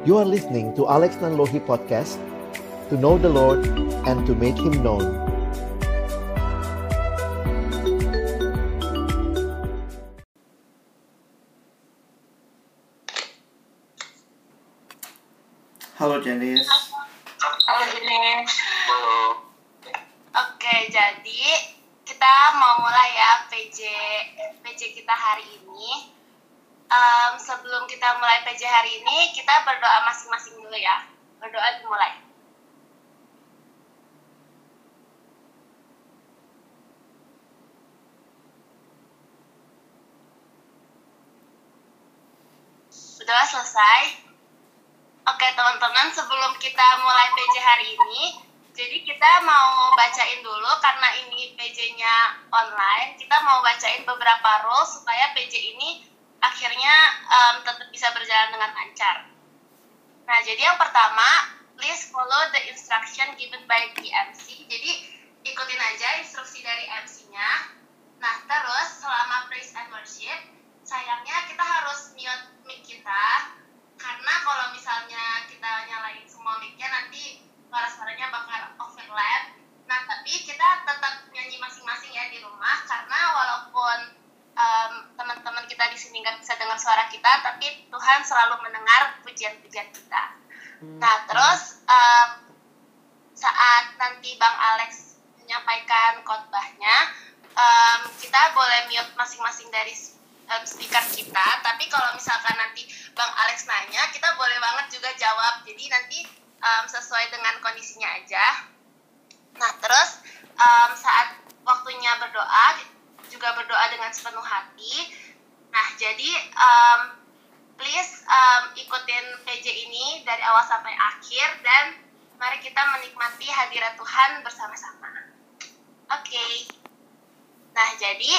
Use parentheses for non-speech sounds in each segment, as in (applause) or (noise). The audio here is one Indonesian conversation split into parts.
You are listening to Alex Nanlohi Podcast To know the Lord and to make Him known Halo Janice. Halo Jenis. Halo. Oke, jadi kita mau mulai ya PJ PJ kita hari ini. Em, sebelum kita mulai PJ hari ini, kita berdoa masing-masing dulu ya. Berdoa dimulai. Sudah selesai? Oke teman-teman, sebelum kita mulai PJ hari ini, jadi kita mau bacain dulu karena ini PJ-nya online, kita mau bacain beberapa rules supaya PJ ini akhirnya em, tetap bisa berjalan dengan lancar. Nah, jadi yang pertama, please follow the instruction given by the MC. Jadi ikutin aja instruksi dari MC-nya. Nah, terus selama praise and worship, sayangnya kita harus mute mic kita karena kalau misalnya kita nyalain semua mic-nya nanti suara-suaranya bakal overlap. Nah, tapi kita tetap nyanyi masing-masing ya di rumah karena walaupun em, teman-teman kita di sini nggak bisa dengar suara kita, tapi Tuhan selalu mendengar pujian-pujian kita. Nah, terus em, saat nanti Bang Alex menyampaikan khotbahnya, em, kita boleh mute masing-masing dari em, speaker kita. Tapi kalau misalkan nanti Bang Alex nanya, kita boleh banget juga jawab. Jadi nanti em, sesuai dengan kondisinya aja. Nah, terus em, saat waktunya berdoa juga berdoa dengan sepenuh hati. Nah, jadi em, please em, ikutin PJ ini dari awal sampai akhir dan mari kita menikmati hadirat Tuhan bersama-sama. Oke. Nah, jadi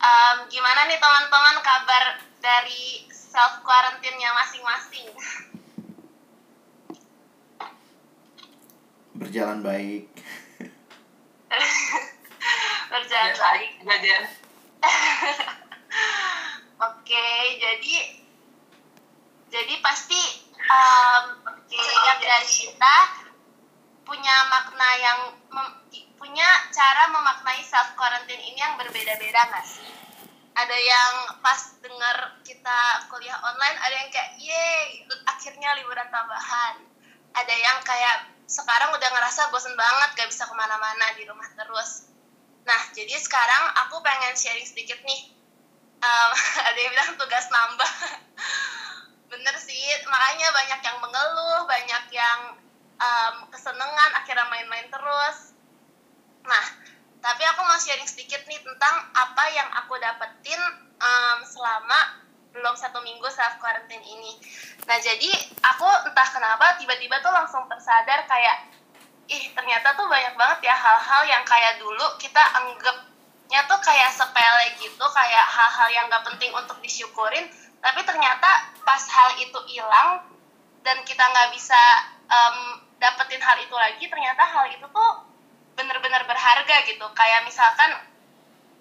em, gimana nih teman-teman kabar dari self quarantine-nya masing-masing? Berjalan baik. Berjalan baik. Kejadian. (laughs) Oke, jadi jadi pasti em, setiap dari kita punya makna yang mem- punya cara memaknai self quarantine ini yang berbeda-beda nggak sih? Ada yang pas dengar kita kuliah online, ada yang kayak yeay akhirnya liburan tambahan. Ada yang kayak sekarang udah ngerasa bosen banget gak bisa ke mana-mana di rumah terus. Nah, jadi sekarang aku pengen sharing sedikit nih. Em, (laughs) ada yang bilang tugas nambah. (laughs) Bener sih, makanya banyak yang mengeluh, banyak yang em, kesenengan, akhirnya main-main terus. Nah, tapi aku mau sharing sedikit nih tentang apa yang aku dapetin em, selama belum satu minggu self quarantine ini. Nah, jadi aku entah kenapa tiba-tiba tuh langsung tersadar kayak ih ternyata tuh banyak banget ya hal-hal yang kayak dulu kita anggapnya tuh kayak sepele gitu kayak hal-hal yang gak penting untuk disyukurin tapi ternyata pas hal itu hilang dan kita nggak bisa em, dapetin hal itu lagi ternyata hal itu tuh bener-bener berharga gitu. Kayak misalkan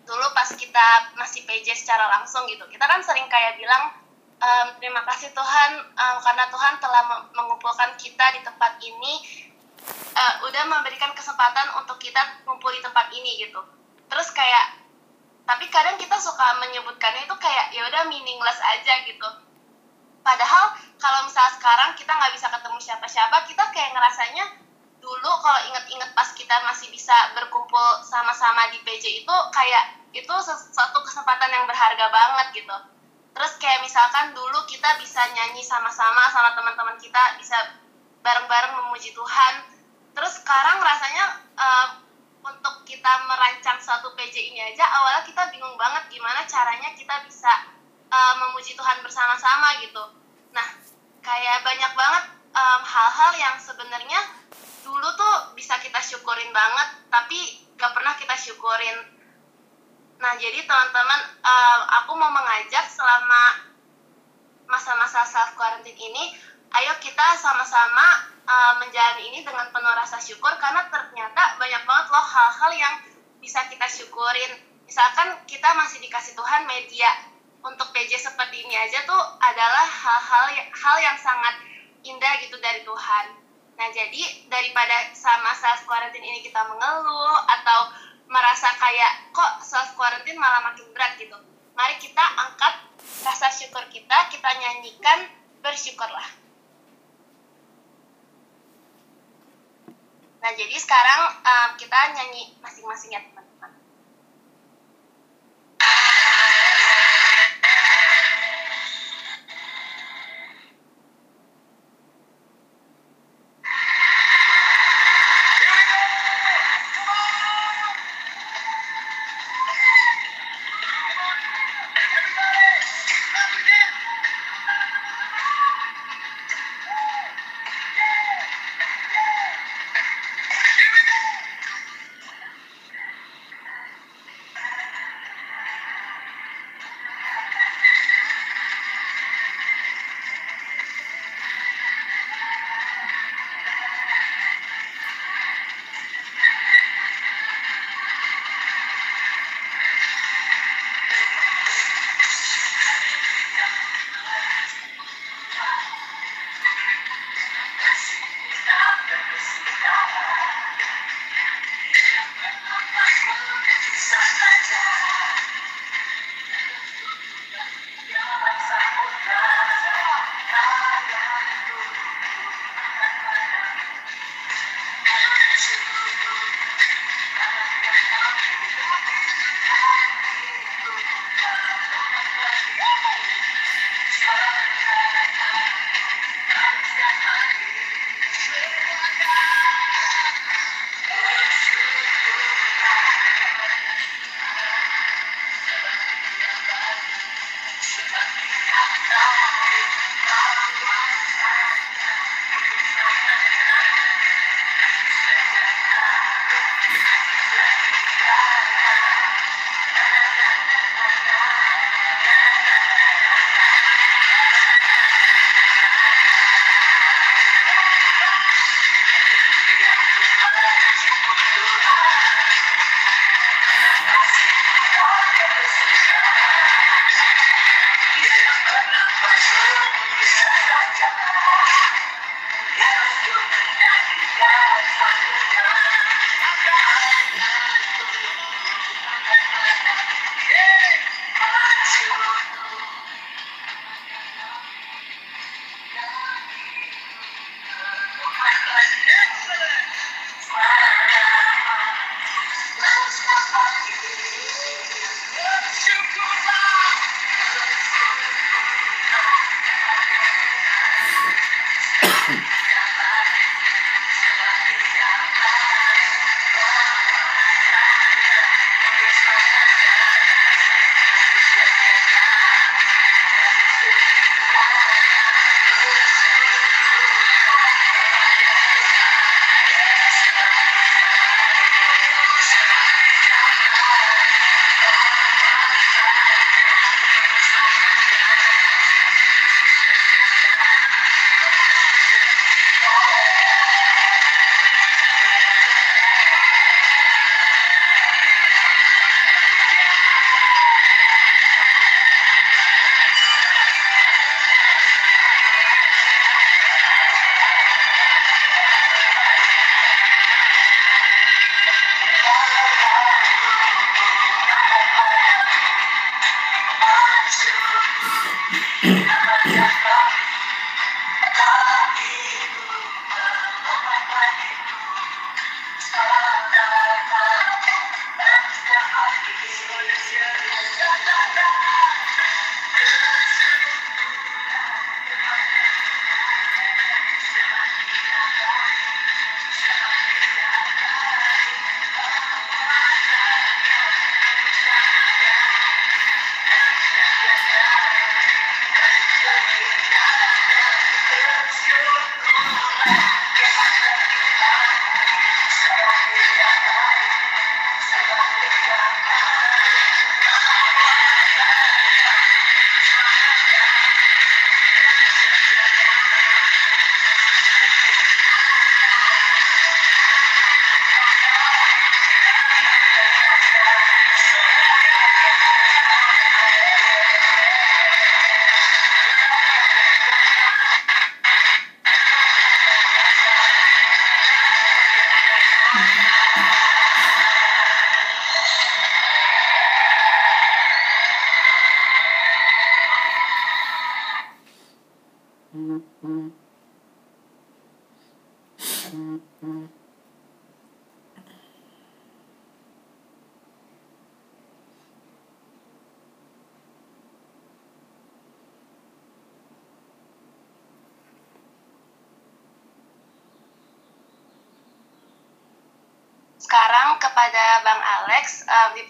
dulu pas kita masih PJ secara langsung gitu kita kan sering kayak bilang em, terima kasih Tuhan em, karena Tuhan telah me- mengumpulkan kita di tempat ini eh, udah memberikan kesempatan untuk kita kumpul di tempat ini gitu. Terus kayak tapi kadang kita suka menyebutkannya itu kayak ya udah meaningless aja gitu. Padahal kalau misal sekarang kita nggak bisa ketemu siapa-siapa kita kayak ngerasanya dulu kalau inget-inget pas kita masih bisa berkumpul sama-sama di PJ itu kayak itu sesuatu kesempatan yang berharga banget gitu. Terus kayak misalkan dulu kita bisa nyanyi sama-sama sama teman-teman kita bisa bareng-bareng memuji Tuhan terus sekarang rasanya eh, untuk kita merancang suatu PJ ini aja awalnya kita bingung banget gimana caranya kita bisa eh, memuji Tuhan bersama-sama gitu. Nah kayak banyak banget em, hal-hal yang sebenarnya dulu tuh bisa kita syukurin banget tapi gak pernah kita syukurin. Nah jadi teman-teman em, aku mau mengajak selama masa-masa self quarantine ini ayo kita sama-sama uh, menjalani ini dengan penuh rasa syukur karena ternyata banyak banget loh hal-hal yang bisa kita syukurin misalkan kita masih dikasih Tuhan media untuk PJ seperti ini aja tuh adalah hal-hal hal yang sangat indah gitu dari Tuhan. Nah, jadi daripada sama self quarantine ini kita mengeluh atau merasa kayak kok self quarantine malah makin berat gitu. Mari kita angkat rasa syukur kita, kita nyanyikan bersyukurlah. Nah, jadi sekarang um, kita nyanyi masing-masing ya teman-teman.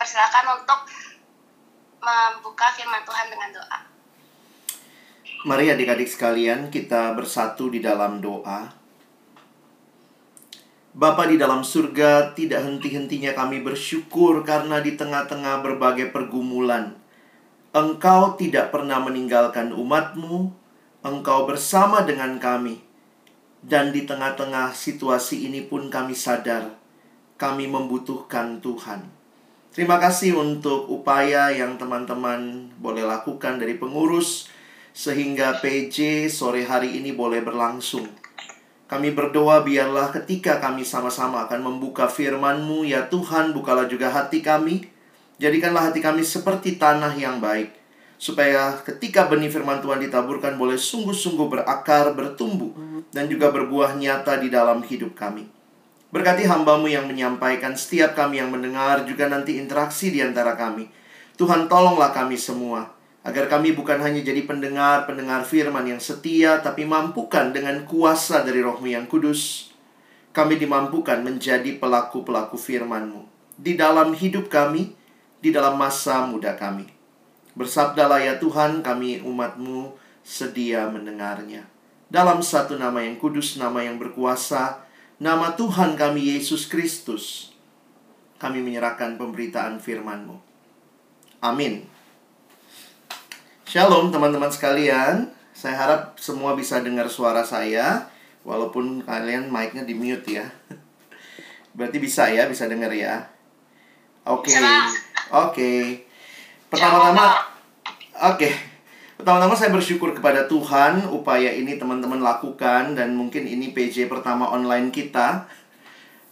Dipersilakan untuk membuka firman Tuhan dengan doa. Mari adik-adik sekalian kita bersatu di dalam doa. Bapa di dalam surga, tidak henti-hentinya kami bersyukur karena di tengah-tengah berbagai pergumulan, Engkau tidak pernah meninggalkan umatmu, Engkau bersama dengan kami. Dan di tengah-tengah situasi ini pun kami sadar, kami membutuhkan Tuhan. Terima kasih untuk upaya yang teman-teman boleh lakukan dari pengurus, sehingga PJ sore hari ini boleh berlangsung. Kami berdoa biarlah ketika kami sama-sama akan membuka firman-Mu, ya Tuhan, bukalah juga hati kami. Jadikanlah hati kami seperti tanah yang baik. Supaya ketika benih firman Tuhan ditaburkan boleh sungguh-sungguh berakar, bertumbuh, dan juga berbuah nyata di dalam hidup kami. Berkati hambamu yang menyampaikan, setiap kami yang mendengar, juga nanti interaksi di antara kami. Tuhan tolonglah kami semua agar kami bukan hanya jadi pendengar-pendengar firman yang setia, tapi mampukan dengan kuasa dari rohmu yang kudus, kami dimampukan menjadi pelaku-pelaku firman-Mu di dalam hidup kami, di dalam masa muda kami. Bersabdalah ya Tuhan, kami umat-Mu sedia mendengarnya. Dalam satu nama yang kudus, nama yang berkuasa, nama Tuhan kami Yesus Kristus, kami menyerahkan pemberitaan firman-Mu. Amin. Shalom teman-teman sekalian. Saya harap semua bisa dengar suara saya walaupun kalian mic-nya di mute ya. (laughs) Berarti bisa ya, bisa dengar ya. Oke. Okay. Oke. Okay. Pertama-tama Oke. Okay. Pertama-tama saya bersyukur kepada Tuhan upaya ini teman-teman lakukan dan mungkin ini PJ pertama online kita.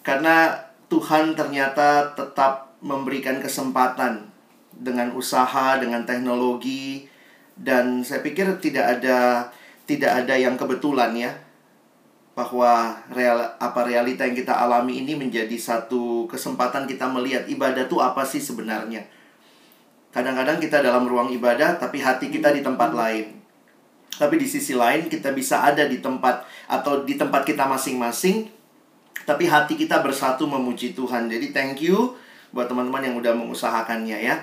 Karena Tuhan ternyata tetap memberikan kesempatan dengan usaha, dengan teknologi, dan saya pikir tidak ada tidak ada yang kebetulan ya bahwa real apa realita yang kita alami ini menjadi satu kesempatan kita melihat ibadah itu apa sih sebenarnya. Kadang-kadang kita dalam ruang ibadah tapi hati kita di tempat lain. Tapi di sisi lain kita bisa ada di tempat atau di tempat kita masing-masing tapi hati kita bersatu memuji Tuhan. Jadi thank you buat teman-teman yang udah mengusahakannya ya.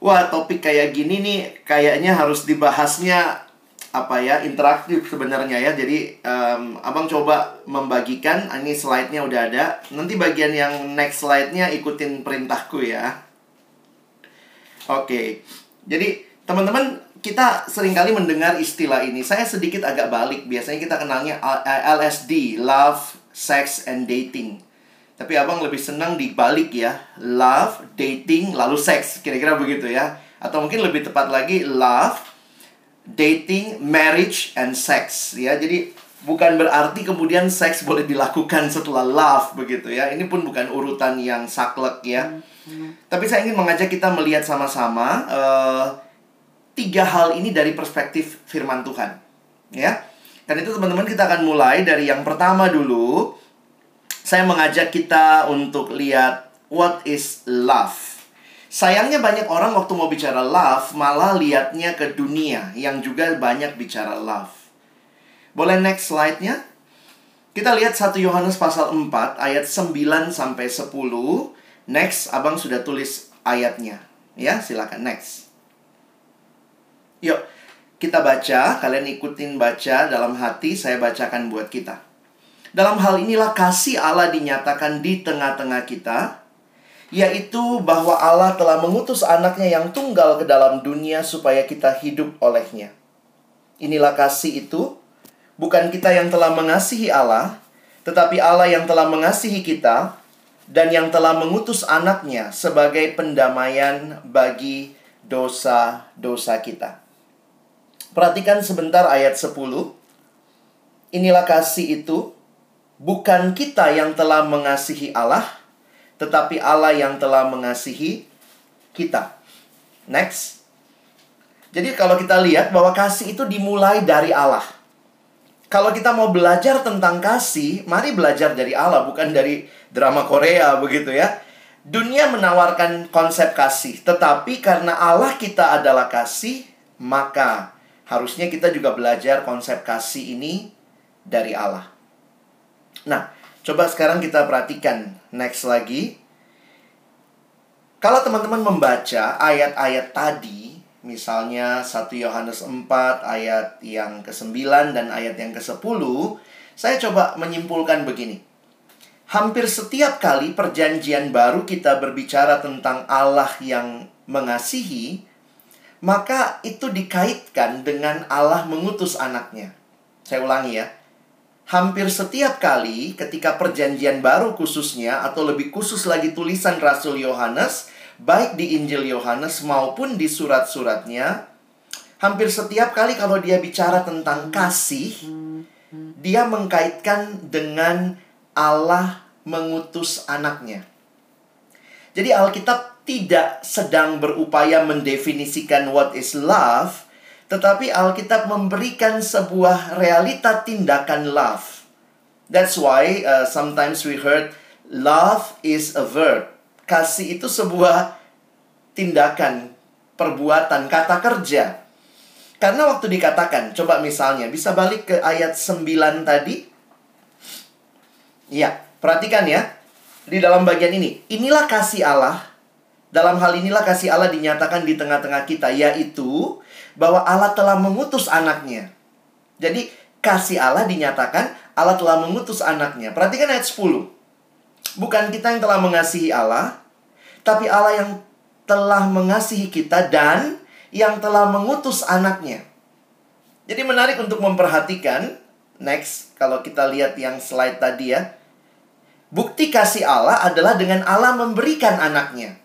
Wah, topik kayak gini nih kayaknya harus dibahasnya apa ya interaktif sebenarnya ya. Jadi um, abang coba membagikan. Ini slide-nya udah ada. Nanti bagian yang next slide-nya ikutin perintahku ya. Oke, jadi teman-teman kita sering kali mendengar istilah ini. Saya sedikit agak balik. Biasanya kita kenalnya LSD, Love, Sex, and Dating. Tapi abang lebih senang dibalik ya. Love, dating, lalu seks Kira-kira begitu ya. Atau mungkin lebih tepat lagi Love, dating, marriage, and sex. Ya Jadi bukan berarti kemudian seks boleh dilakukan setelah love begitu ya. Ini pun bukan urutan yang saklek ya Tapi saya ingin mengajak kita melihat sama-sama uh, Tiga hal ini dari perspektif firman Tuhan Ya dan itu teman-teman kita akan mulai dari yang pertama dulu saya mengajak kita untuk lihat what is love. Sayangnya banyak orang waktu mau bicara love malah lihatnya ke dunia yang juga banyak bicara love. Boleh next slide-nya? Kita lihat 1 Yohanes pasal 4 ayat 9 sampai 10. Next, Abang sudah tulis ayatnya. Ya, silakan next. Yuk, kita baca, kalian ikutin baca dalam hati, saya bacakan buat kita. Dalam hal inilah kasih Allah dinyatakan di tengah-tengah kita, yaitu bahwa Allah telah mengutus anaknya yang tunggal ke dalam dunia supaya kita hidup olehnya. Inilah kasih itu, bukan kita yang telah mengasihi Allah, tetapi Allah yang telah mengasihi kita dan yang telah mengutus anaknya sebagai pendamaian bagi dosa-dosa kita. Perhatikan sebentar ayat 10. Inilah kasih itu, Bukan kita yang telah mengasihi Allah, tetapi Allah yang telah mengasihi kita. Next. Jadi kalau kita lihat bahwa kasih itu dimulai dari Allah. kalau kita mau belajar tentang kasih, mari belajar dari Allah, bukan dari drama Korea begitu ya. Dunia menawarkan konsep kasih, tetapi karena Allah kita adalah kasih, maka harusnya kita juga belajar konsep kasih ini dari Allah. Nah, coba sekarang kita perhatikan next lagi. Kalau teman-teman membaca ayat-ayat tadi, Misalnya 1 Yohanes 4 ayat yang ke-9 dan ayat yang ke-10, saya coba menyimpulkan begini. Hampir setiap kali perjanjian baru kita berbicara tentang Allah yang mengasihi, maka itu dikaitkan dengan Allah mengutus anaknya. Saya ulangi ya. Hampir setiap kali ketika perjanjian baru khususnya atau lebih khusus lagi tulisan Rasul Yohanes baik di Injil Yohanes maupun di surat-suratnya, hampir setiap kali kalau dia bicara tentang kasih, dia mengkaitkan dengan Allah mengutus anaknya. Jadi Alkitab tidak sedang berupaya mendefinisikan what is love, tetapi Alkitab memberikan sebuah realita tindakan love. That's why uh, sometimes we heard love is a verb kasih itu sebuah tindakan, perbuatan, kata kerja. Karena waktu dikatakan, coba misalnya, bisa balik ke ayat 9 tadi. Ya, perhatikan ya. Di dalam bagian ini, inilah kasih Allah. Dalam hal inilah kasih Allah dinyatakan di tengah-tengah kita, yaitu bahwa Allah telah mengutus anaknya. Jadi, kasih Allah dinyatakan, Allah telah mengutus anaknya. Perhatikan ayat 10. Bukan kita yang telah mengasihi Allah, tapi Allah yang telah mengasihi kita dan yang telah mengutus anaknya. Jadi menarik untuk memperhatikan. Next, kalau kita lihat yang slide tadi ya. Bukti kasih Allah adalah dengan Allah memberikan anaknya.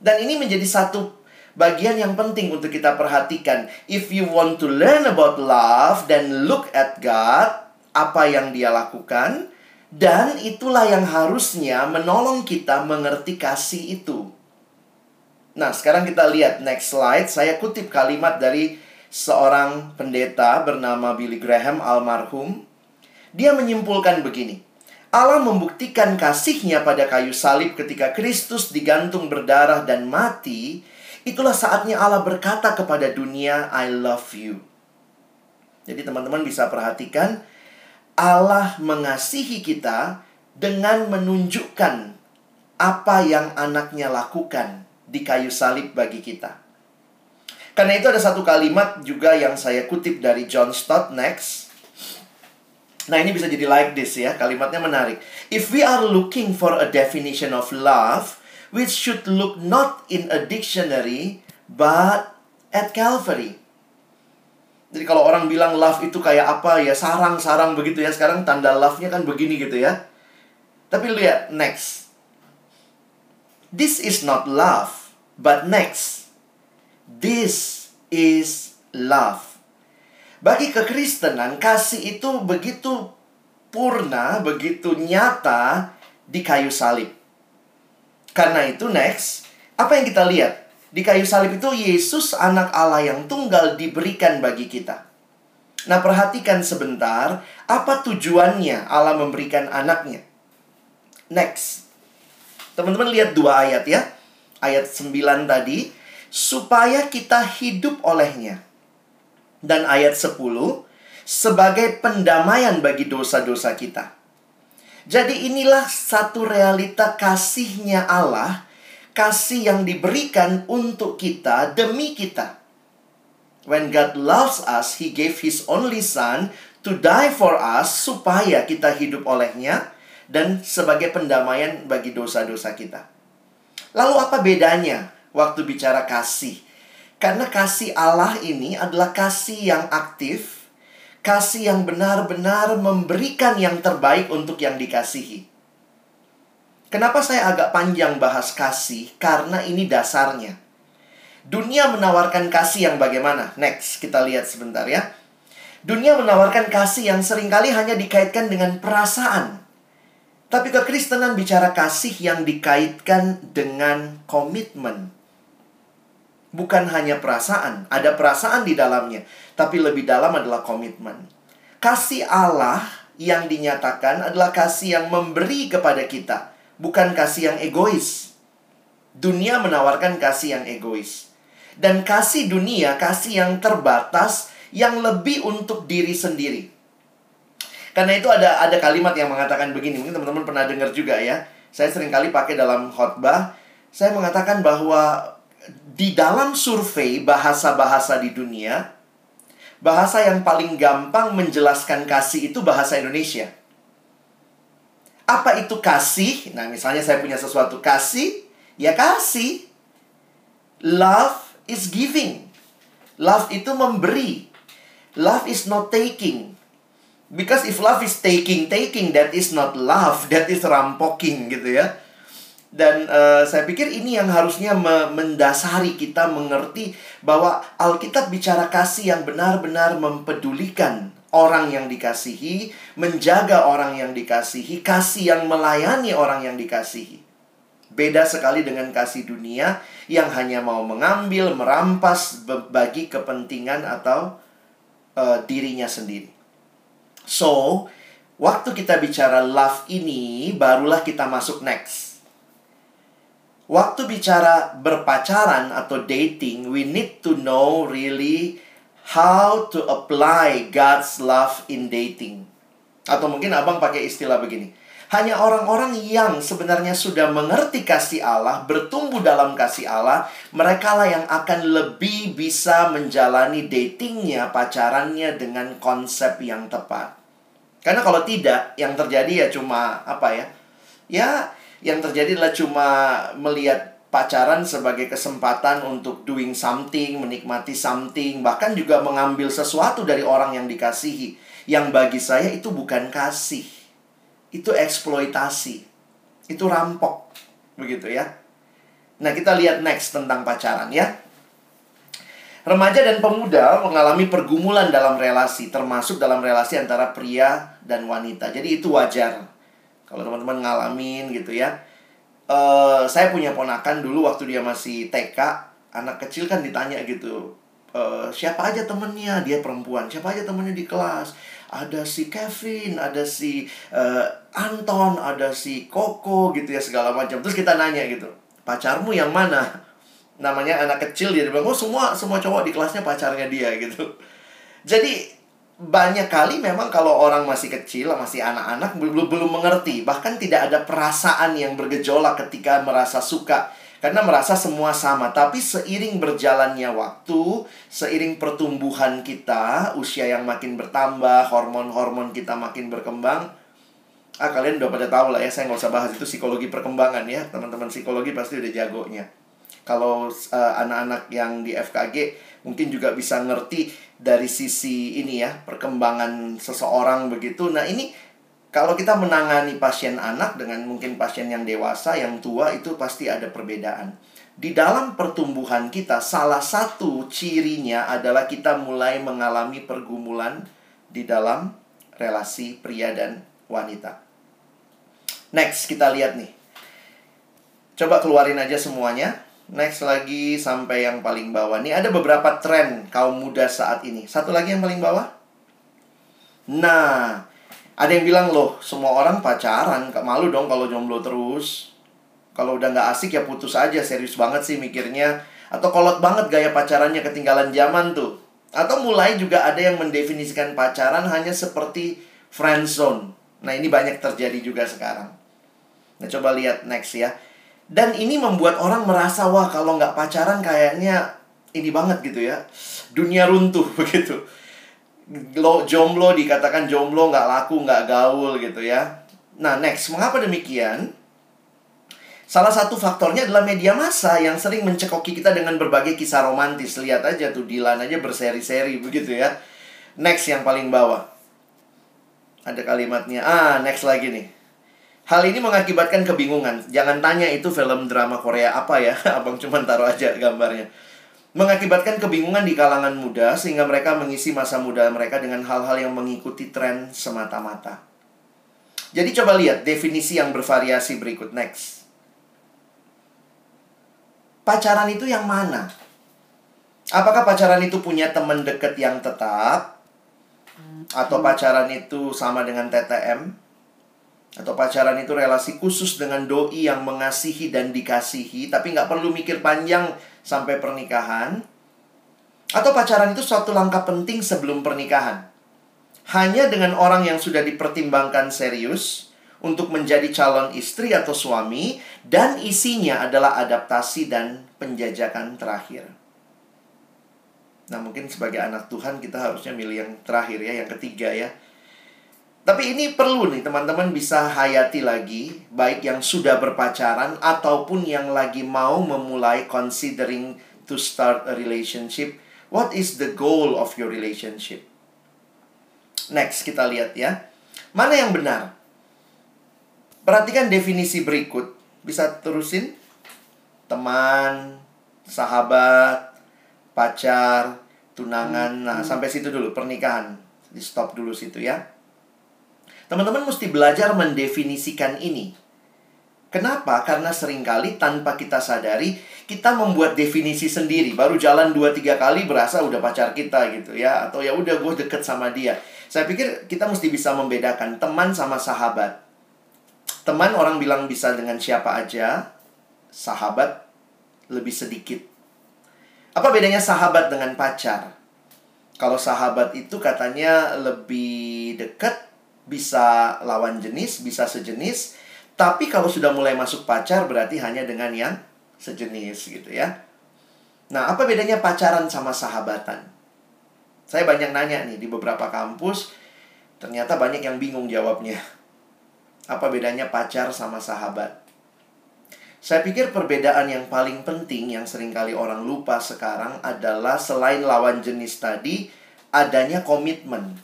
Dan ini menjadi satu bagian yang penting untuk kita perhatikan. If you want to learn about love, then look at God, apa yang dia lakukan, dan itulah yang harusnya menolong kita mengerti kasih itu. Nah, sekarang kita lihat next slide. Saya kutip kalimat dari seorang pendeta bernama Billy Graham almarhum. Dia menyimpulkan begini. Allah membuktikan kasihnya pada kayu salib ketika Kristus digantung berdarah dan mati. Itulah saatnya Allah berkata kepada dunia, I love you. Jadi teman-teman bisa perhatikan, Allah mengasihi kita dengan menunjukkan apa yang anaknya lakukan di kayu salib bagi kita. Karena itu ada satu kalimat juga yang saya kutip dari John Stott next. Nah ini bisa jadi like this ya, kalimatnya menarik. If we are looking for a definition of love, we should look not in a dictionary, but at Calvary. Jadi kalau orang bilang love itu kayak apa ya sarang-sarang begitu ya sekarang tanda love-nya kan begini gitu ya. Tapi lihat next. This is not love, but next. This is love. Bagi kekristenan kasih itu begitu purna, begitu nyata di kayu salib. Karena itu next, apa yang kita lihat? Di kayu salib itu Yesus anak Allah yang tunggal diberikan bagi kita. Nah, perhatikan sebentar, apa tujuannya Allah memberikan anaknya? Next. Teman-teman lihat dua ayat ya. Ayat 9 tadi, supaya kita hidup olehnya. Dan ayat 10, sebagai pendamaian bagi dosa-dosa kita. Jadi inilah satu realita kasihnya Allah kasih yang diberikan untuk kita demi kita. When God loves us, He gave His only Son to die for us supaya kita hidup olehnya dan sebagai pendamaian bagi dosa-dosa kita. Lalu apa bedanya waktu bicara kasih? Karena kasih Allah ini adalah kasih yang aktif, kasih yang benar-benar memberikan yang terbaik untuk yang dikasihi. Kenapa saya agak panjang bahas kasih? Karena ini dasarnya. Dunia menawarkan kasih yang bagaimana? Next, kita lihat sebentar ya. Dunia menawarkan kasih yang sering kali hanya dikaitkan dengan perasaan. Tapi kekristenan bicara kasih yang dikaitkan dengan komitmen. Bukan hanya perasaan, ada perasaan di dalamnya, tapi lebih dalam adalah komitmen. Kasih Allah yang dinyatakan adalah kasih yang memberi kepada kita, bukan kasih yang egois. Dunia menawarkan kasih yang egois. Dan kasih dunia, kasih yang terbatas, yang lebih untuk diri sendiri. Karena itu ada ada kalimat yang mengatakan begini, mungkin teman-teman pernah dengar juga ya. Saya sering kali pakai dalam khotbah, saya mengatakan bahwa di dalam survei bahasa-bahasa di dunia, bahasa yang paling gampang menjelaskan kasih itu bahasa Indonesia. Apa itu kasih? Nah, misalnya saya punya sesuatu kasih, ya kasih. Love is giving. Love itu memberi. Love is not taking. Because if love is taking, taking, that is not love, that is rampoking gitu ya. Dan uh, saya pikir ini yang harusnya me mendasari kita mengerti bahwa Alkitab bicara kasih yang benar-benar mempedulikan orang yang dikasihi, menjaga orang yang dikasihi, kasih yang melayani orang yang dikasihi. Beda sekali dengan kasih dunia yang hanya mau mengambil, merampas bagi kepentingan atau uh, dirinya sendiri. So, waktu kita bicara love ini, barulah kita masuk next. Waktu bicara berpacaran atau dating, we need to know really how to apply God's love in dating. Atau mungkin abang pakai istilah begini. Hanya orang-orang yang sebenarnya sudah mengerti kasih Allah, bertumbuh dalam kasih Allah, mereka lah yang akan lebih bisa menjalani datingnya, pacarannya dengan konsep yang tepat. Karena kalau tidak, yang terjadi ya cuma apa ya? Ya, yang terjadi adalah cuma melihat pacaran sebagai kesempatan untuk doing something, menikmati something, bahkan juga mengambil sesuatu dari orang yang dikasihi. Yang bagi saya itu bukan kasih. Itu eksploitasi. Itu rampok. Begitu ya. Nah, kita lihat next tentang pacaran ya. Remaja dan pemuda mengalami pergumulan dalam relasi, termasuk dalam relasi antara pria dan wanita. Jadi itu wajar. Kalau teman-teman ngalamin gitu ya. Uh, saya punya ponakan dulu waktu dia masih TK, anak kecil kan ditanya gitu. Uh, siapa aja temennya? Dia perempuan. Siapa aja temennya di kelas? Ada si Kevin, ada si uh, Anton, ada si Koko gitu ya segala macam. Terus kita nanya gitu, pacarmu yang mana? namanya anak kecil dia bilang oh semua semua cowok di kelasnya pacarnya dia gitu jadi banyak kali memang kalau orang masih kecil masih anak-anak belum belum mengerti. Bahkan tidak ada perasaan yang bergejolak ketika merasa suka. Karena merasa semua sama. Tapi seiring berjalannya waktu seiring pertumbuhan kita usia yang makin bertambah hormon-hormon kita makin berkembang. Ah kalian udah pada tahu lah ya saya nggak usah bahas itu psikologi perkembangan ya. Teman-teman psikologi pasti udah jagonya. Kalau uh, anak-anak yang di FKG mungkin juga bisa ngerti dari sisi ini ya, perkembangan seseorang begitu. Nah, ini kalau kita menangani pasien anak dengan mungkin pasien yang dewasa, yang tua itu pasti ada perbedaan. Di dalam pertumbuhan kita, salah satu cirinya adalah kita mulai mengalami pergumulan di dalam relasi pria dan wanita. Next, kita lihat nih. Coba keluarin aja semuanya. Next lagi sampai yang paling bawah. Nih ada beberapa tren kaum muda saat ini. Satu lagi yang paling bawah. Nah, ada yang bilang loh, semua orang pacaran, malu dong kalau jomblo terus. Kalau udah gak asik ya putus aja, serius banget sih mikirnya. Atau kolot banget gaya pacarannya ketinggalan zaman tuh. Atau mulai juga ada yang mendefinisikan pacaran hanya seperti friend zone. Nah ini banyak terjadi juga sekarang. Nah coba lihat next ya. Dan ini membuat orang merasa, wah kalau nggak pacaran kayaknya ini banget gitu ya. Dunia runtuh (laughs) begitu. Lo jomblo dikatakan jomblo nggak laku, nggak gaul gitu ya. Nah next, mengapa demikian? Salah satu faktornya adalah media massa yang sering mencekoki kita dengan berbagai kisah romantis. Lihat aja tuh Dilan aja berseri-seri begitu ya. Next yang paling bawah. Ada kalimatnya. Ah, next lagi nih. Hal ini mengakibatkan kebingungan. Jangan tanya itu film drama Korea apa ya. (laughs) Abang cuma taruh aja gambarnya. Mengakibatkan kebingungan di kalangan muda sehingga mereka mengisi masa muda mereka dengan hal-hal yang mengikuti tren semata-mata. Jadi coba lihat definisi yang bervariasi berikut next. Pacaran itu yang mana? Apakah pacaran itu punya teman dekat yang tetap? Atau pacaran itu sama dengan TTM? Atau pacaran itu relasi khusus dengan doi yang mengasihi dan dikasihi, tapi nggak perlu mikir panjang sampai pernikahan? Atau pacaran itu suatu langkah penting sebelum pernikahan? Hanya dengan orang yang sudah dipertimbangkan serius untuk menjadi calon istri atau suami, dan isinya adalah adaptasi dan penjajakan terakhir. Nah, mungkin sebagai anak Tuhan kita harusnya milih yang terakhir ya, yang ketiga ya. Tapi ini perlu nih teman-teman bisa hayati lagi baik yang sudah berpacaran ataupun yang lagi mau memulai considering to start a relationship. What is the goal of your relationship? Next kita lihat ya. Mana yang benar? Perhatikan definisi berikut. Bisa terusin? Teman, sahabat, pacar, tunangan. Nah, sampai situ dulu pernikahan. Di stop dulu situ ya. Teman-teman mesti belajar mendefinisikan ini. Kenapa? Karena sering kali tanpa kita sadari, kita membuat definisi sendiri. Baru jalan 2-3 kali berasa udah pacar kita gitu ya. Atau ya udah gue deket sama dia. Saya pikir kita mesti bisa membedakan teman sama sahabat. Teman orang bilang bisa dengan siapa aja. Sahabat lebih sedikit apa bedanya sahabat dengan pacar? Kalau sahabat itu katanya lebih dekat, bisa lawan jenis, bisa sejenis. Tapi kalau sudah mulai masuk pacar berarti hanya dengan yang sejenis gitu ya. Nah, apa bedanya pacaran sama sahabatan? Saya banyak nanya nih di beberapa kampus, ternyata banyak yang bingung jawabnya. Apa bedanya pacar sama sahabat? Saya pikir perbedaan yang paling penting yang sering kali orang lupa sekarang adalah selain lawan jenis tadi, adanya komitmen.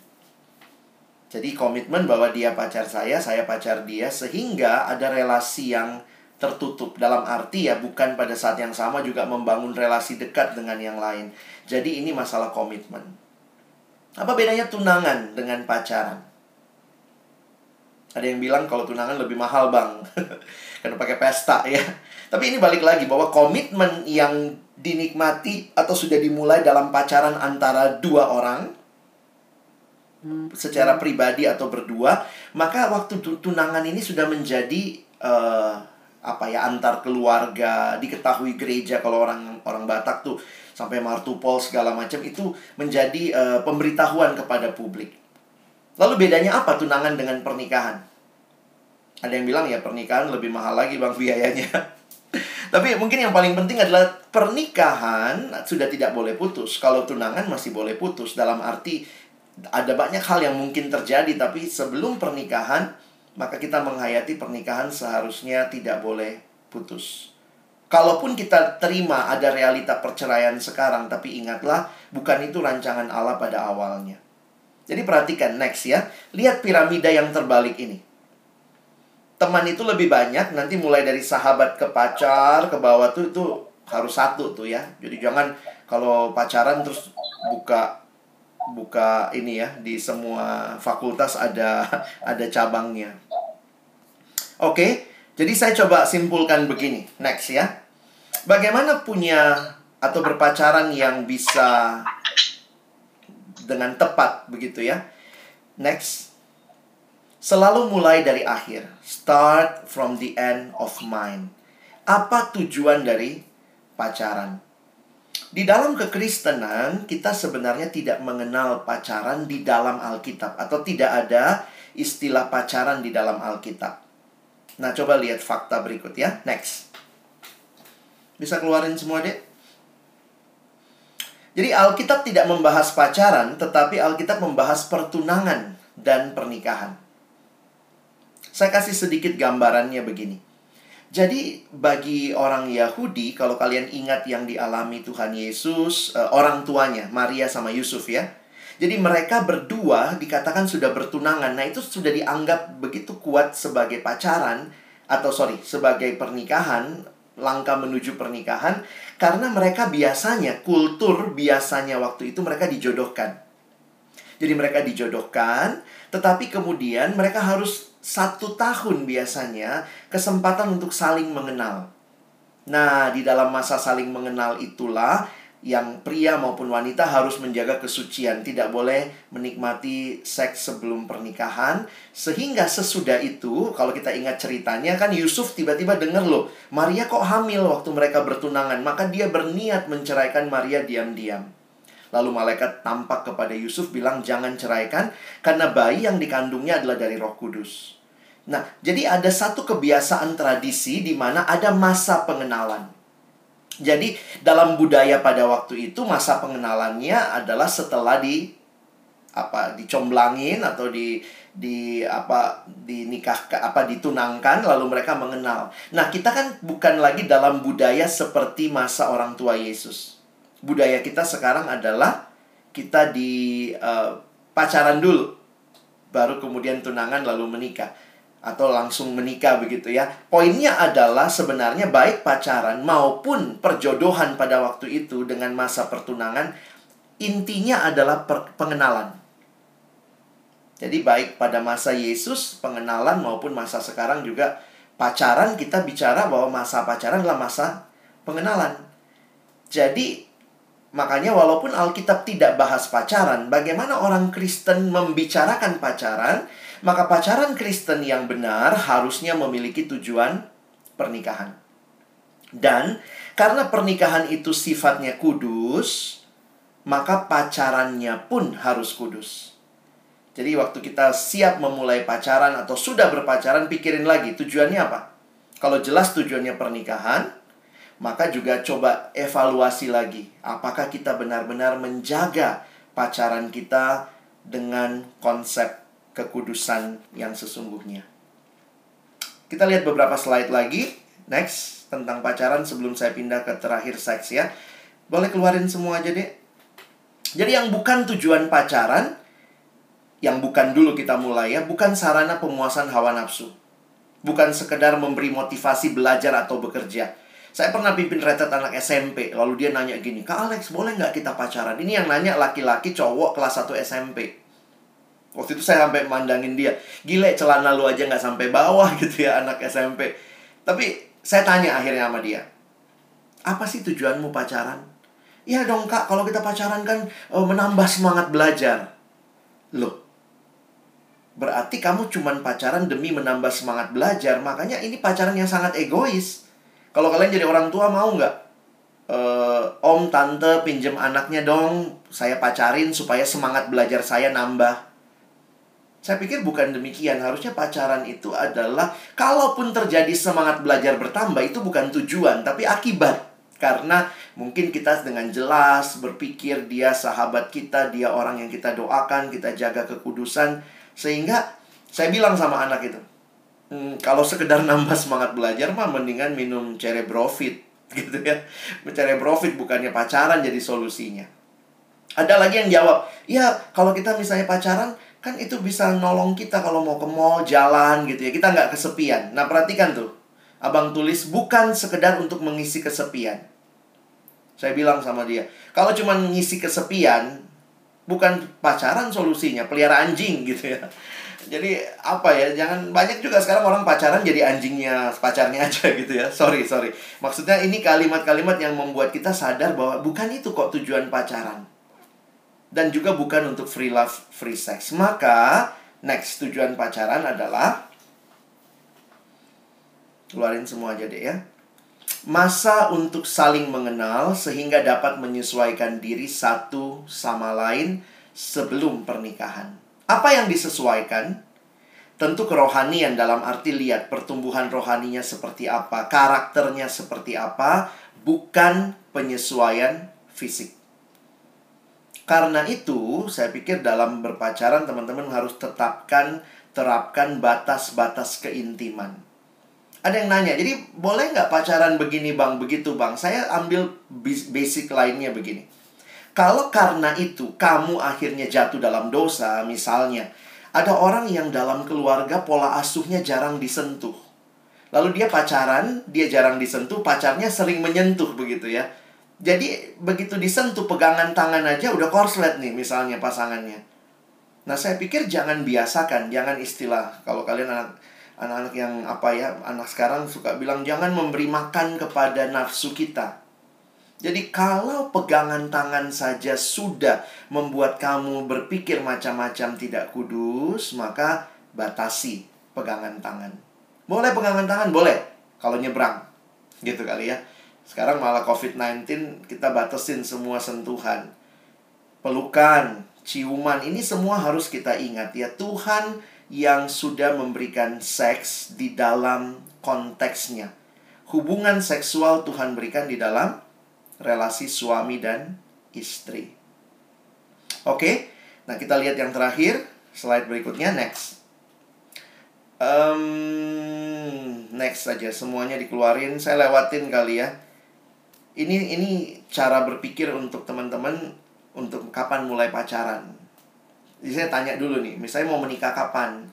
Jadi komitmen bahwa dia pacar saya, saya pacar dia, sehingga ada relasi yang tertutup. Dalam arti ya bukan pada saat yang sama juga membangun relasi dekat dengan yang lain. Jadi ini masalah komitmen. Apa bedanya tunangan dengan pacaran? Ada yang bilang kalau tunangan lebih mahal bang (laughs) karena pakai pesta ya. Tapi ini balik lagi bahwa komitmen yang dinikmati atau sudah dimulai dalam pacaran antara dua orang secara pribadi atau berdua, maka waktu tunangan ini sudah menjadi uh, apa ya antar keluarga, diketahui gereja kalau orang orang Batak tuh sampai martupol segala macam itu menjadi uh, pemberitahuan kepada publik. Lalu bedanya apa tunangan dengan pernikahan? Ada yang bilang ya pernikahan lebih mahal lagi bang biayanya. (laughs) Tapi mungkin yang paling penting adalah pernikahan sudah tidak boleh putus. Kalau tunangan masih boleh putus dalam arti ada banyak hal yang mungkin terjadi tapi sebelum pernikahan maka kita menghayati pernikahan seharusnya tidak boleh putus. Kalaupun kita terima ada realita perceraian sekarang tapi ingatlah bukan itu rancangan Allah pada awalnya. Jadi perhatikan next ya. Lihat piramida yang terbalik ini teman itu lebih banyak nanti mulai dari sahabat ke pacar ke bawah tuh itu harus satu tuh ya jadi jangan kalau pacaran terus buka buka ini ya di semua fakultas ada (laughs) ada cabangnya oke jadi saya coba simpulkan begini next ya bagaimana punya atau berpacaran yang bisa dengan tepat begitu ya next Selalu mulai dari akhir. Start from the end of mind. Apa tujuan dari pacaran? Di dalam kekristenan, kita sebenarnya tidak mengenal pacaran di dalam Alkitab, atau tidak ada istilah pacaran di dalam Alkitab. Nah, coba lihat fakta berikut ya. Next. Bisa keluarin semua, deh. Jadi, Alkitab tidak membahas pacaran, tetapi Alkitab membahas pertunangan dan pernikahan. Saya kasih sedikit gambarannya begini. Jadi bagi orang Yahudi, kalau kalian ingat yang dialami Tuhan Yesus, uh, orang tuanya, Maria sama Yusuf ya. Jadi mereka berdua dikatakan sudah bertunangan. Nah itu sudah dianggap begitu kuat sebagai pacaran, atau sorry, sebagai pernikahan, langkah menuju pernikahan. Karena mereka biasanya, kultur biasanya waktu itu mereka dijodohkan. Jadi mereka dijodohkan, tetapi kemudian mereka harus satu tahun biasanya kesempatan untuk saling mengenal. Nah, di dalam masa saling mengenal itulah yang pria maupun wanita harus menjaga kesucian, tidak boleh menikmati seks sebelum pernikahan. Sehingga sesudah itu, kalau kita ingat ceritanya kan Yusuf tiba-tiba dengar loh, Maria kok hamil waktu mereka bertunangan, maka dia berniat menceraikan Maria diam-diam. Lalu malaikat tampak kepada Yusuf bilang jangan ceraikan karena bayi yang dikandungnya adalah dari Roh Kudus. Nah, jadi ada satu kebiasaan tradisi di mana ada masa pengenalan. Jadi dalam budaya pada waktu itu masa pengenalannya adalah setelah di apa dicomblangin atau di di apa dinikah apa ditunangkan lalu mereka mengenal. Nah, kita kan bukan lagi dalam budaya seperti masa orang tua Yesus. Budaya kita sekarang adalah kita di uh, pacaran dulu baru kemudian tunangan lalu menikah atau langsung menikah begitu ya. Poinnya adalah sebenarnya baik pacaran maupun perjodohan pada waktu itu dengan masa pertunangan intinya adalah pengenalan. Jadi baik pada masa Yesus pengenalan maupun masa sekarang juga pacaran kita bicara bahwa masa pacaran adalah masa pengenalan. Jadi makanya walaupun Alkitab tidak bahas pacaran, bagaimana orang Kristen membicarakan pacaran? Maka pacaran Kristen yang benar harusnya memiliki tujuan pernikahan. Dan karena pernikahan itu sifatnya kudus, maka pacarannya pun harus kudus. Jadi waktu kita siap memulai pacaran atau sudah berpacaran, pikirin lagi tujuannya apa. Kalau jelas tujuannya pernikahan, maka juga coba evaluasi lagi. Apakah kita benar-benar menjaga pacaran kita dengan konsep kekudusan yang sesungguhnya. Kita lihat beberapa slide lagi. Next, tentang pacaran sebelum saya pindah ke terakhir seks ya. Boleh keluarin semua aja deh. Jadi yang bukan tujuan pacaran, yang bukan dulu kita mulai ya, bukan sarana pemuasan hawa nafsu. Bukan sekedar memberi motivasi belajar atau bekerja. Saya pernah pimpin retret anak SMP, lalu dia nanya gini, Kak Alex, boleh nggak kita pacaran? Ini yang nanya laki-laki cowok kelas 1 SMP. Waktu itu saya sampai mandangin dia. Gile celana lu aja nggak sampai bawah (laughs) gitu ya anak SMP. Tapi saya tanya akhirnya sama dia. Apa sih tujuanmu pacaran? Ya dong kak, kalau kita pacaran kan uh, menambah semangat belajar. Loh, berarti kamu cuman pacaran demi menambah semangat belajar. Makanya ini pacaran yang sangat egois. Kalau kalian jadi orang tua mau nggak? Uh, om, tante, pinjem anaknya dong. Saya pacarin supaya semangat belajar saya nambah. Saya pikir bukan demikian. Harusnya pacaran itu adalah kalaupun terjadi semangat belajar bertambah itu bukan tujuan, tapi akibat. Karena mungkin kita dengan jelas berpikir dia sahabat kita, dia orang yang kita doakan, kita jaga kekudusan. Sehingga saya bilang sama anak itu, hmm, kalau sekedar (laughs) nambah semangat belajar mah mendingan minum cerebrofit (laughs) gitu ya. Cerebrofit bukannya pacaran jadi solusinya. Ada lagi yang jawab, ya kalau kita misalnya pacaran, kan itu bisa nolong kita kalau mau ke mall, jalan gitu ya. Kita nggak kesepian. Nah, perhatikan tuh. Abang tulis bukan sekedar untuk mengisi kesepian. Saya bilang sama dia, kalau cuma mengisi kesepian, bukan pacaran solusinya, pelihara anjing (laughs) gitu ya. Jadi apa ya, jangan banyak juga sekarang orang pacaran jadi anjingnya pacarnya (laughs) aja gitu ya. Sorry, sorry. Maksudnya ini kalimat-kalimat yang membuat kita sadar bahwa bukan itu kok tujuan pacaran dan juga bukan untuk free love, free sex. Maka, next tujuan pacaran adalah keluarin semua aja deh ya. Masa untuk saling mengenal sehingga dapat menyesuaikan diri satu sama lain sebelum pernikahan. Apa yang disesuaikan? Tentu kerohanian dalam arti lihat pertumbuhan rohaninya seperti apa, karakternya seperti apa, bukan penyesuaian fisik. Karena itu, saya pikir dalam berpacaran teman-teman harus tetapkan, terapkan batas-batas keintiman. Ada yang nanya, jadi boleh nggak pacaran begini bang, begitu bang? Saya ambil basic lainnya begini. Kalau karena itu kamu akhirnya jatuh dalam dosa, misalnya, ada orang yang dalam keluarga pola asuhnya jarang disentuh. Lalu dia pacaran, dia jarang disentuh, pacarnya sering menyentuh begitu ya jadi begitu disentuh pegangan tangan aja udah korslet nih misalnya pasangannya. Nah saya pikir jangan biasakan, jangan istilah kalau kalian anak anak-anak yang apa ya anak sekarang suka bilang jangan memberi makan kepada nafsu kita. Jadi kalau pegangan tangan saja sudah membuat kamu berpikir macam-macam tidak kudus, maka batasi pegangan tangan. Boleh pegangan tangan? Boleh. Kalau nyebrang. Gitu kali ya. Sekarang malah COVID-19 kita batasin semua sentuhan. Pelukan, ciuman, ini semua harus kita ingat ya. Tuhan yang sudah memberikan seks di dalam konteksnya. Hubungan seksual Tuhan berikan di dalam relasi suami dan istri. Oke, nah kita lihat yang terakhir, slide berikutnya, next. Um, next saja, semuanya dikeluarin. Saya lewatin kali ya. Ini ini cara berpikir untuk teman-teman untuk kapan mulai pacaran. Jadi saya tanya dulu nih, misalnya mau menikah kapan?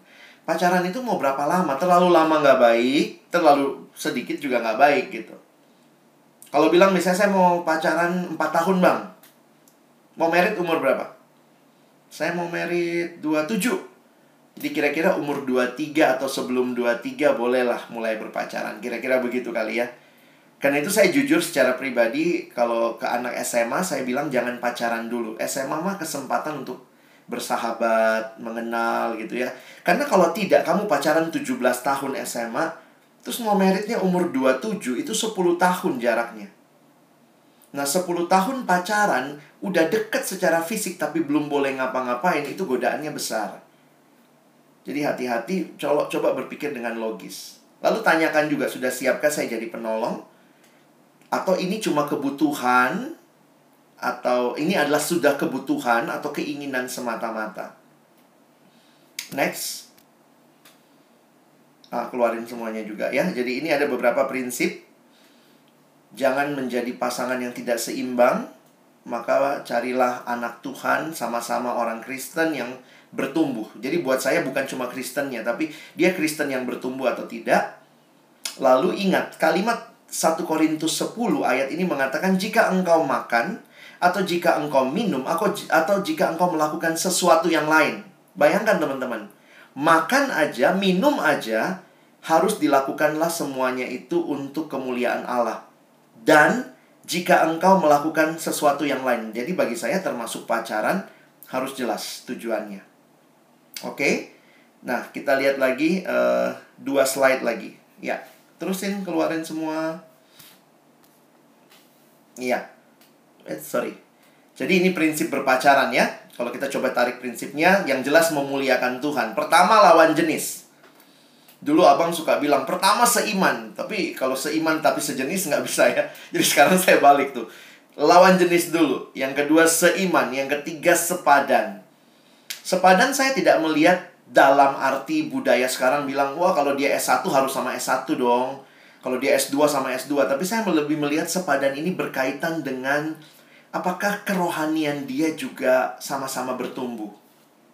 Pacaran itu mau berapa lama? Terlalu lama nggak baik, terlalu sedikit juga nggak baik gitu. Kalau bilang misalnya saya mau pacaran 4 tahun bang. Mau merit umur berapa? Saya mau merit 27 Jadi kira-kira umur 23 atau sebelum 23 bolehlah mulai berpacaran. Kira-kira begitu kali ya. Karena itu saya jujur secara pribadi Kalau ke anak SMA saya bilang jangan pacaran dulu. SMA mah kesempatan untuk bersahabat, mengenal gitu ya. Karena kalau tidak kamu pacaran 17 tahun SMA Terus mau meritnya umur 27 itu 10 tahun jaraknya. Nah 10 tahun pacaran udah deket secara fisik tapi belum boleh ngapa-ngapain itu godaannya besar. Jadi hati-hati coba, coba berpikir dengan logis. Lalu tanyakan juga sudah siapkah saya jadi penolong? Atau ini cuma kebutuhan? Atau ini adalah sudah kebutuhan atau keinginan semata-mata? Next. Nah, keluarin semuanya juga ya. Jadi ini ada beberapa prinsip. Jangan menjadi pasangan yang tidak seimbang. Maka carilah anak Tuhan sama-sama orang Kristen yang bertumbuh. Jadi buat saya bukan cuma Kristennya, tapi dia Kristen yang bertumbuh atau tidak. Lalu ingat, kalimat 1 Korintus 10 ayat ini mengatakan jika engkau makan atau jika engkau minum atau jika engkau melakukan sesuatu yang lain. Bayangkan teman-teman, makan aja, minum aja, harus dilakukanlah semuanya itu untuk kemuliaan Allah. Dan jika engkau melakukan sesuatu yang lain, jadi bagi saya termasuk pacaran harus jelas tujuannya. Oke, nah kita lihat lagi uh, dua slide lagi. Ya, terusin keluarin semua. Iya, eh, sorry. Jadi ini prinsip berpacaran ya. Kalau kita coba tarik prinsipnya, yang jelas memuliakan Tuhan. Pertama lawan jenis. Dulu abang suka bilang, pertama seiman. Tapi kalau seiman tapi sejenis nggak bisa ya. (laughs) Jadi sekarang saya balik tuh. Lawan jenis dulu. Yang kedua seiman. Yang ketiga sepadan. Sepadan saya tidak melihat dalam arti budaya sekarang bilang, wah kalau dia S1 harus sama S1 dong. Kalau dia S2 sama S2. Tapi saya lebih melihat sepadan ini berkaitan dengan apakah kerohanian dia juga sama-sama bertumbuh?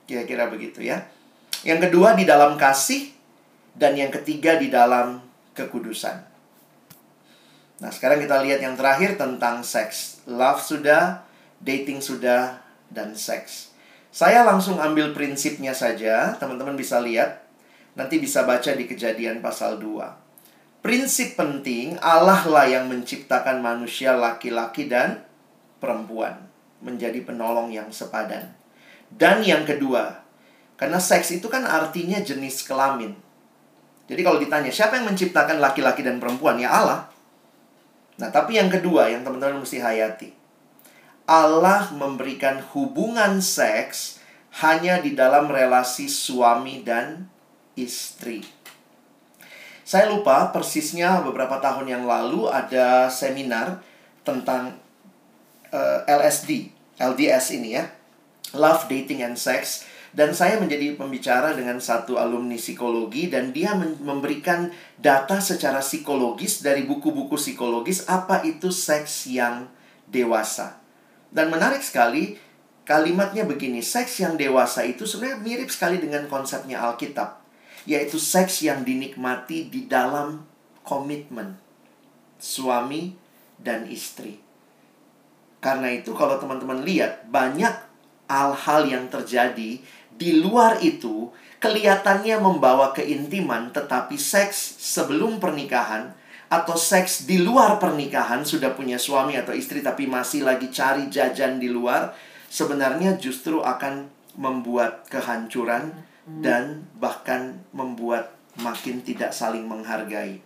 Kira-kira begitu ya. Yang kedua di dalam kasih dan yang ketiga di dalam kekudusan. Nah, sekarang kita lihat yang terakhir tentang seks. Love sudah, dating sudah, dan seks. Saya langsung ambil prinsipnya saja, teman-teman bisa lihat. Nanti bisa baca di kejadian pasal 2. Prinsip penting, Allah lah yang menciptakan manusia laki-laki dan perempuan menjadi penolong yang sepadan. Dan yang kedua, karena seks itu kan artinya jenis kelamin. Jadi kalau ditanya siapa yang menciptakan laki-laki dan perempuan ya Allah. Nah, tapi yang kedua yang teman-teman mesti hayati. Allah memberikan hubungan seks hanya di dalam relasi suami dan istri. Saya lupa persisnya beberapa tahun yang lalu ada seminar tentang uh, eh, LSD, LDS ini ya. Love, Dating and Sex dan saya menjadi pembicara dengan satu alumni psikologi dan dia memberikan data secara psikologis dari buku-buku psikologis apa itu seks yang dewasa. Dan menarik sekali kalimatnya begini, seks yang dewasa itu sebenarnya mirip sekali dengan konsepnya Alkitab, yaitu seks yang dinikmati di dalam komitmen suami dan istri. Karena itu kalau teman-teman lihat banyak hal-hal yang terjadi di luar itu kelihatannya membawa keintiman tetapi seks sebelum pernikahan atau seks di luar pernikahan sudah punya suami atau istri tapi masih lagi cari jajan di luar sebenarnya justru akan membuat kehancuran dan bahkan membuat makin tidak saling menghargai.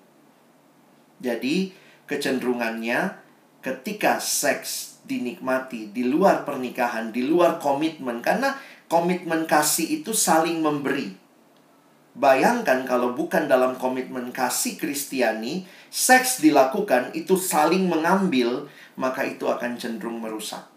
Jadi kecenderungannya ketika seks dinikmati di luar pernikahan, di luar komitmen karena komitmen kasih itu saling memberi. Bayangkan kalau bukan dalam komitmen kasih Kristiani, seks dilakukan itu saling mengambil, maka itu akan cenderung merusak.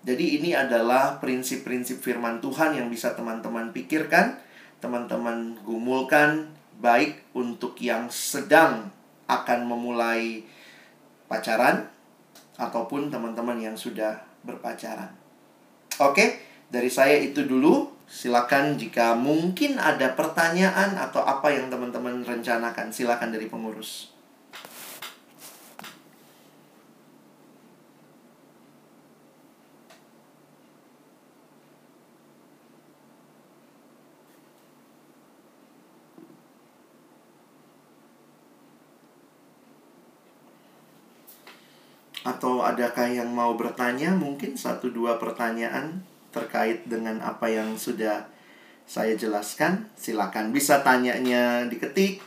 Jadi ini adalah prinsip-prinsip firman Tuhan yang bisa teman-teman pikirkan, teman-teman gumulkan baik untuk yang sedang akan memulai pacaran ataupun teman-teman yang sudah berpacaran. Oke, dari saya itu dulu. Silakan jika mungkin ada pertanyaan atau apa yang teman-teman rencanakan, silakan dari pengurus. Atau adakah yang mau bertanya? Mungkin satu dua pertanyaan terkait dengan apa yang sudah saya jelaskan. Silakan bisa tanyanya diketik.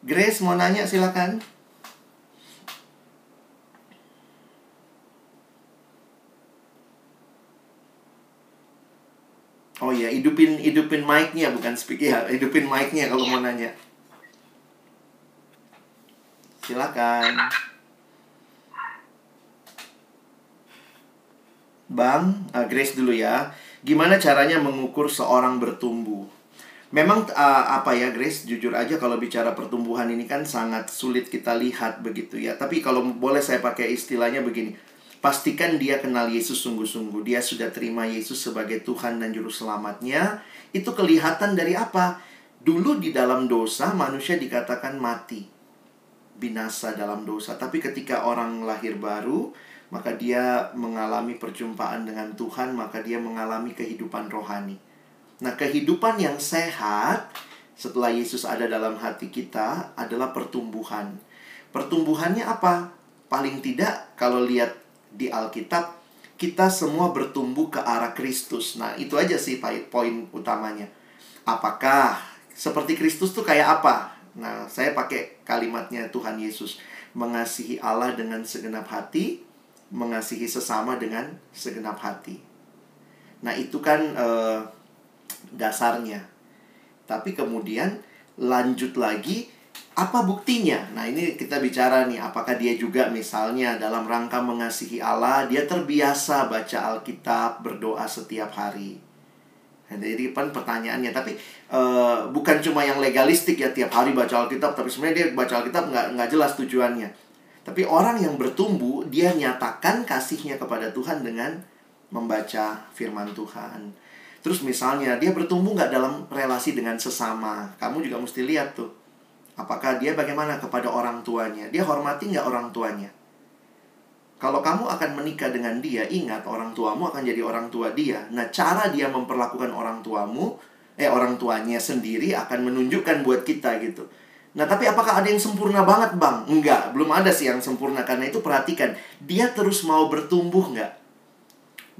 Grace mau nanya silakan. Oh ya, hidupin hidupin mic-nya bukan speak ya, hidupin mic-nya kalau mau nanya. Silakan. Bang, uh, Grace dulu ya. Gimana caranya mengukur seorang bertumbuh? Memang uh, apa ya Grace, jujur aja kalau bicara pertumbuhan ini kan sangat sulit kita lihat begitu ya. Tapi kalau boleh saya pakai istilahnya begini. Pastikan dia kenal Yesus sungguh-sungguh. Dia sudah terima Yesus sebagai Tuhan dan Juru Selamatnya. Itu kelihatan dari apa? Dulu di dalam dosa manusia dikatakan mati. Binasa dalam dosa. Tapi ketika orang lahir baru, maka dia mengalami perjumpaan dengan Tuhan, maka dia mengalami kehidupan rohani. Nah, kehidupan yang sehat setelah Yesus ada dalam hati kita adalah pertumbuhan. Pertumbuhannya apa? Paling tidak kalau lihat di Alkitab, kita semua bertumbuh ke arah Kristus. Nah, itu aja sih poin utamanya. Apakah seperti Kristus tuh kayak apa? Nah, saya pakai kalimatnya Tuhan Yesus. Mengasihi Allah dengan segenap hati, mengasihi sesama dengan segenap hati. Nah, itu kan eh, dasarnya. Tapi kemudian lanjut lagi apa buktinya? Nah, ini kita bicara nih, apakah dia juga misalnya dalam rangka mengasihi Allah, dia terbiasa baca Alkitab, berdoa setiap hari. Nah, jadi kan pertanyaannya, tapi uh, bukan cuma yang legalistik ya tiap hari baca Alkitab, tapi sebenarnya dia baca Alkitab nggak nggak jelas tujuannya. Tapi orang yang bertumbuh, dia nyatakan kasihnya kepada Tuhan dengan membaca firman Tuhan. Terus misalnya dia bertumbuh nggak dalam relasi dengan sesama, kamu juga mesti lihat tuh Apakah dia bagaimana kepada orang tuanya? Dia hormati nggak orang tuanya? Kalau kamu akan menikah dengan dia, ingat orang tuamu akan jadi orang tua dia. Nah, cara dia memperlakukan orang tuamu, eh orang tuanya sendiri akan menunjukkan buat kita gitu. Nah, tapi apakah ada yang sempurna banget, Bang? Enggak, belum ada sih yang sempurna. Karena itu perhatikan, dia terus mau bertumbuh nggak?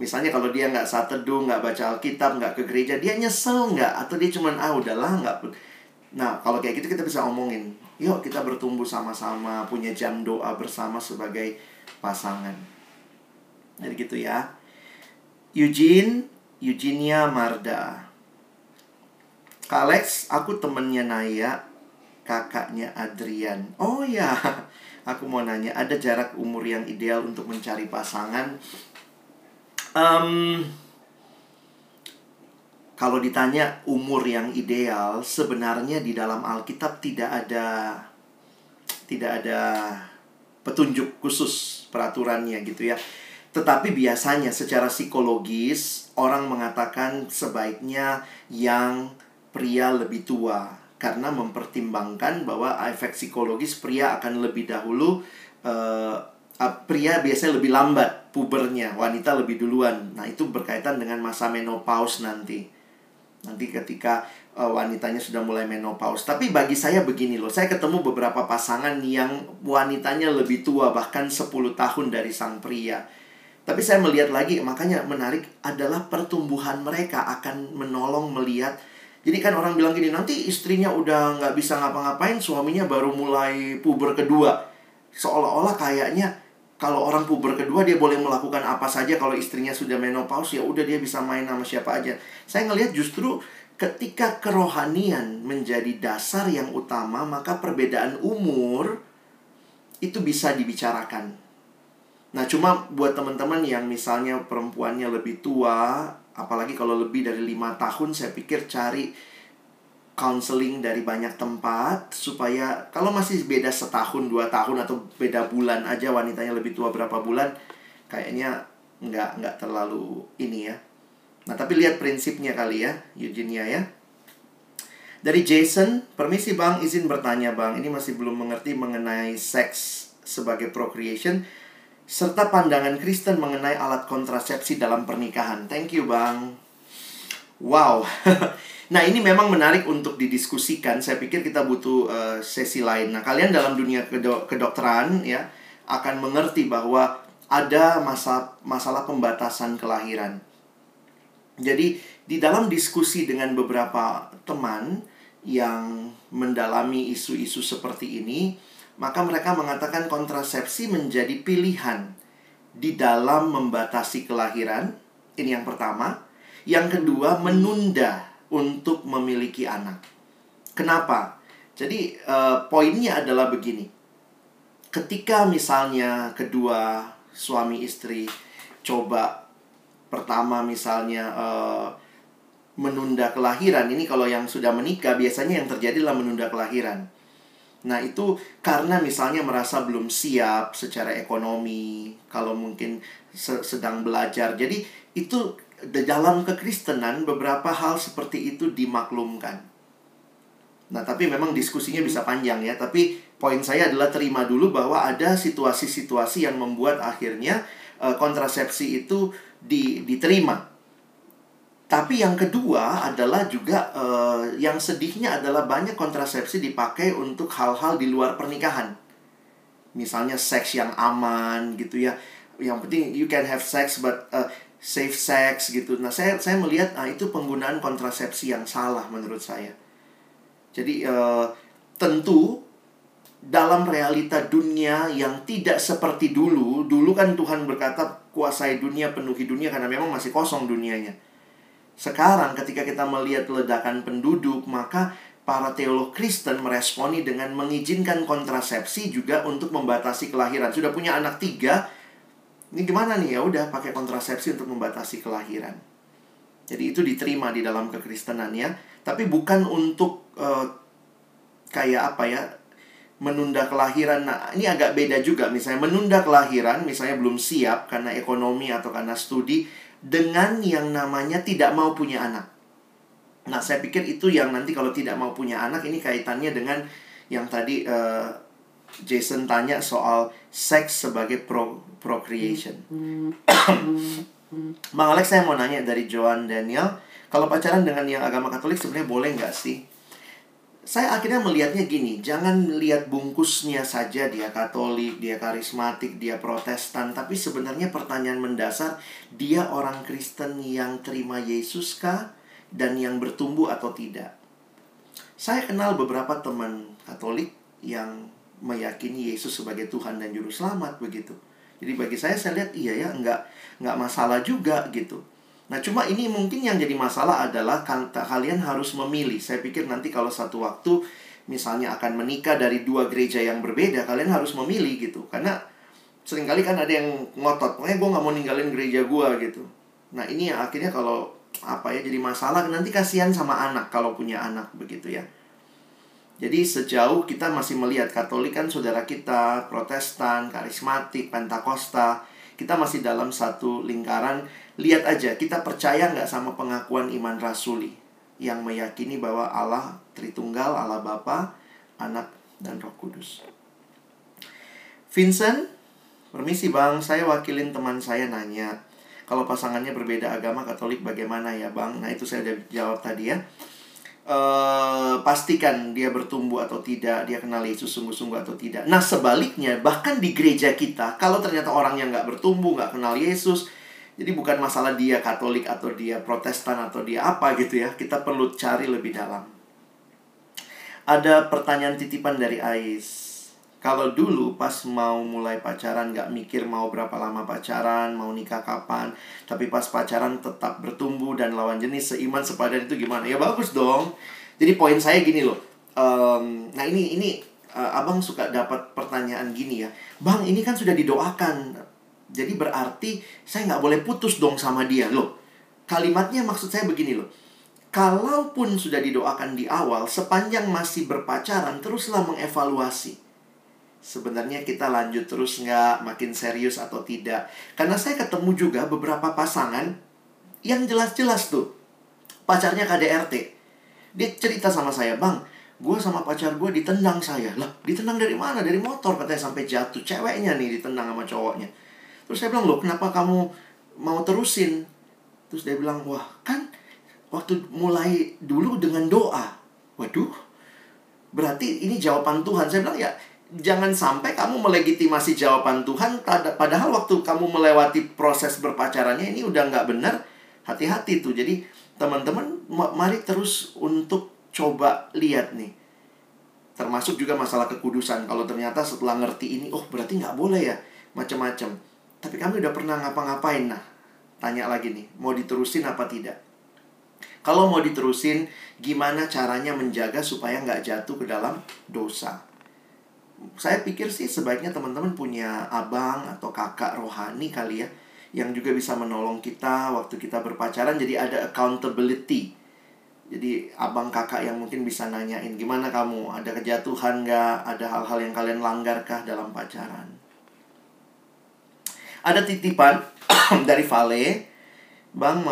Misalnya kalau dia nggak saat teduh, nggak baca Alkitab, nggak ke gereja, dia nyesel nggak? Atau dia cuman, ah udahlah, nggak Nah, kalau kayak gitu kita bisa omongin. Yuk kita bertumbuh sama-sama, punya jam doa bersama sebagai pasangan. Jadi gitu ya. Eugene, Eugenia Marda. Alex, aku temennya Naya, kakaknya Adrian. Oh ya, (laughs) aku mau nanya, ada jarak umur yang ideal untuk mencari pasangan? Um, kalau ditanya umur yang ideal, sebenarnya di dalam Alkitab tidak ada tidak ada petunjuk khusus peraturannya gitu ya. Tetapi biasanya secara psikologis orang mengatakan sebaiknya yang pria lebih tua karena mempertimbangkan bahwa efek psikologis pria akan lebih dahulu uh, pria biasanya lebih lambat pubernya, wanita lebih duluan. Nah, itu berkaitan dengan masa menopause nanti. Nanti ketika uh, wanitanya sudah mulai menopause. Tapi bagi saya begini loh, saya ketemu beberapa pasangan yang wanitanya lebih tua bahkan 10 tahun dari sang pria. Tapi saya melihat lagi, makanya menarik adalah pertumbuhan mereka akan menolong melihat. Jadi kan orang bilang gini, nanti istrinya udah nggak bisa ngapa-ngapain, suaminya baru mulai puber kedua. Seolah-olah kayaknya kalau orang puber kedua dia boleh melakukan apa saja kalau istrinya sudah menopause ya udah dia bisa main sama siapa aja. Saya ngelihat justru ketika kerohanian menjadi dasar yang utama maka perbedaan umur itu bisa dibicarakan. Nah, cuma buat teman-teman yang misalnya perempuannya lebih tua, apalagi kalau lebih dari lima tahun, saya pikir cari counseling dari banyak tempat supaya kalau masih beda setahun dua tahun atau beda bulan aja wanitanya lebih tua berapa bulan kayaknya nggak nggak terlalu ini ya. Nah tapi lihat prinsipnya kali ya Eugenia ya. Dari Jason permisi bang izin bertanya bang. Ini masih belum mengerti mengenai seks sebagai procreation serta pandangan Kristen mengenai alat kontrasepsi dalam pernikahan thank you bang wow (laughs) Nah, ini memang menarik untuk didiskusikan. Saya pikir kita butuh uh, sesi lain. Nah, kalian dalam dunia kedok kedokteran ya akan mengerti bahwa ada masa masalah pembatasan kelahiran. Jadi, di dalam diskusi dengan beberapa teman yang mendalami isu-isu seperti ini, maka mereka mengatakan kontrasepsi menjadi pilihan di dalam membatasi kelahiran. Ini yang pertama. Yang kedua, menunda untuk memiliki anak. Kenapa? Jadi uh, poinnya adalah begini. Ketika misalnya kedua suami istri coba pertama misalnya uh, menunda kelahiran, ini kalau yang sudah menikah biasanya yang terjadi adalah menunda kelahiran. Nah, itu karena misalnya merasa belum siap secara ekonomi, kalau mungkin sedang belajar. Jadi, itu dalam kekristenan beberapa hal seperti itu dimaklumkan. Nah, tapi memang diskusinya bisa panjang ya. Tapi poin saya adalah terima dulu bahwa ada situasi-situasi yang membuat akhirnya uh, kontrasepsi itu di, diterima. Tapi yang kedua adalah juga uh, yang sedihnya adalah banyak kontrasepsi dipakai untuk hal-hal di luar pernikahan. Misalnya seks yang aman gitu ya. Yang penting you can have sex but uh, safe sex gitu. Nah, saya saya melihat nah itu penggunaan kontrasepsi yang salah menurut saya. Jadi uh, tentu dalam realita dunia yang tidak seperti dulu, dulu kan Tuhan berkata kuasai dunia, penuhi dunia karena memang masih kosong dunianya. Sekarang ketika kita melihat ledakan penduduk, maka para teolog Kristen meresponi dengan mengizinkan kontrasepsi juga untuk membatasi kelahiran. Sudah punya anak tiga, ini gimana nih? Ya udah pakai kontrasepsi untuk membatasi kelahiran. Jadi itu diterima di dalam kekristenan ya. Tapi bukan untuk uh, kayak apa ya menunda kelahiran. Nah ini agak beda juga. Misalnya menunda kelahiran misalnya belum siap karena ekonomi atau karena studi dengan yang namanya tidak mau punya anak nah saya pikir itu yang nanti kalau tidak mau punya anak ini kaitannya dengan yang tadi uh, Jason tanya soal seks sebagai pro procreation. Bang Alex saya mau nanya dari Joan Daniel, kalau pacaran dengan yang agama Katolik sebenarnya boleh nggak sih? Saya akhirnya melihatnya gini, jangan lihat bungkusnya saja dia Katolik, dia karismatik, dia Protestan, tapi sebenarnya pertanyaan mendasar dia orang Kristen yang terima Yesus kah dan yang bertumbuh atau tidak? Saya kenal beberapa teman Katolik yang meyakini Yesus sebagai Tuhan dan Juru Selamat begitu. Jadi bagi saya saya lihat iya ya nggak nggak masalah juga gitu. Nah cuma ini mungkin yang jadi masalah adalah kalian harus memilih. Saya pikir nanti kalau satu waktu misalnya akan menikah dari dua gereja yang berbeda, kalian harus memilih gitu. Karena sering kali kan ada yang ngotot, pokoknya gue nggak mau ninggalin gereja gue gitu. Nah ini ya akhirnya kalau apa ya jadi masalah nanti kasihan sama anak kalau punya anak begitu ya. Jadi sejauh kita masih melihat Katolik kan saudara kita, Protestan, Karismatik, Pentakosta, kita masih dalam satu lingkaran. Lihat aja, kita percaya nggak sama pengakuan iman rasuli yang meyakini bahwa Allah Tritunggal, Allah Bapa, Anak, dan Roh Kudus. Vincent, permisi bang, saya wakilin teman saya nanya, Kalau pasangannya berbeda agama Katolik bagaimana ya bang? Nah itu saya udah jawab tadi ya. Uh, pastikan dia bertumbuh atau tidak, dia kenal Yesus sungguh-sungguh atau tidak. Nah sebaliknya, bahkan di gereja kita, kalau ternyata orang yang nggak bertumbuh, nggak kenal Yesus, jadi bukan masalah dia Katolik atau dia Protestan atau dia apa gitu ya, kita perlu cari lebih dalam. Ada pertanyaan titipan dari Ais. Kalau dulu pas mau mulai pacaran gak mikir mau berapa lama pacaran, mau nikah kapan Tapi pas pacaran tetap bertumbuh dan lawan jenis seiman sepadan itu gimana? Ya bagus dong Jadi poin saya gini loh um, Nah ini ini uh, abang suka dapat pertanyaan gini ya Bang ini kan sudah didoakan Jadi berarti saya nggak boleh putus dong sama dia. Loh Kalimatnya maksud saya begini loh. Kalaupun sudah didoakan di awal, sepanjang masih berpacaran, teruslah mengevaluasi. Sebenarnya kita lanjut terus nggak? Makin serius atau tidak? Karena saya ketemu juga beberapa pasangan yang jelas-jelas tuh pacarnya KDRT dia cerita sama saya bang gue sama pacar gue ditendang saya. Lah ditendang dari mana? Dari motor katanya sampai jatuh. Ceweknya nih ditendang sama cowoknya terus saya bilang loh kenapa kamu mau terusin? Terus dia bilang wah kan waktu mulai dulu dengan doa. Waduh berarti ini jawaban Tuhan. Saya bilang ya jangan sampai kamu melegitimasi jawaban Tuhan padahal waktu kamu melewati proses berpacarannya ini udah nggak benar hati-hati tuh. Jadi teman-teman mari terus untuk coba lihat nih. Termasuk juga masalah kekudusan. Kalau ternyata setelah ngerti ini oh berarti nggak boleh ya macam-macam tapi kami udah pernah ngapa-ngapain nah. Tanya lagi nih mau diterusin apa tidak? Kalau mau diterusin gimana caranya menjaga supaya nggak jatuh ke dalam dosa? Saya pikir sih sebaiknya teman-teman punya abang atau kakak rohani kali ya yang juga bisa menolong kita waktu kita berpacaran. Jadi ada accountability. Jadi abang kakak yang mungkin bisa nanyain gimana kamu? Ada kejatuhan nggak? Ada hal-hal yang kalian langgarkah dalam pacaran ada titipan (coughs) dari Vale Bang,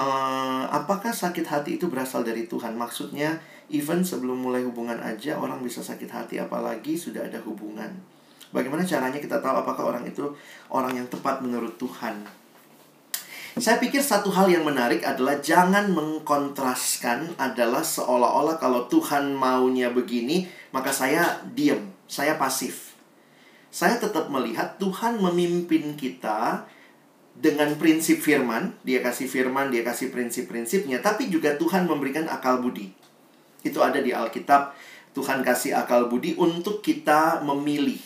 apakah sakit hati itu berasal dari Tuhan? Maksudnya, even sebelum mulai hubungan aja orang bisa sakit hati, apalagi sudah ada hubungan. Bagaimana caranya kita tahu apakah orang itu orang yang tepat menurut Tuhan? Saya pikir satu hal yang menarik adalah jangan mengkontraskan adalah seolah-olah kalau Tuhan maunya begini, maka saya diam, saya pasif. Saya tetap melihat Tuhan memimpin kita dengan prinsip firman, dia kasih firman, dia kasih prinsip-prinsipnya, tapi juga Tuhan memberikan akal budi. Itu ada di Alkitab, Tuhan kasih akal budi untuk kita memilih,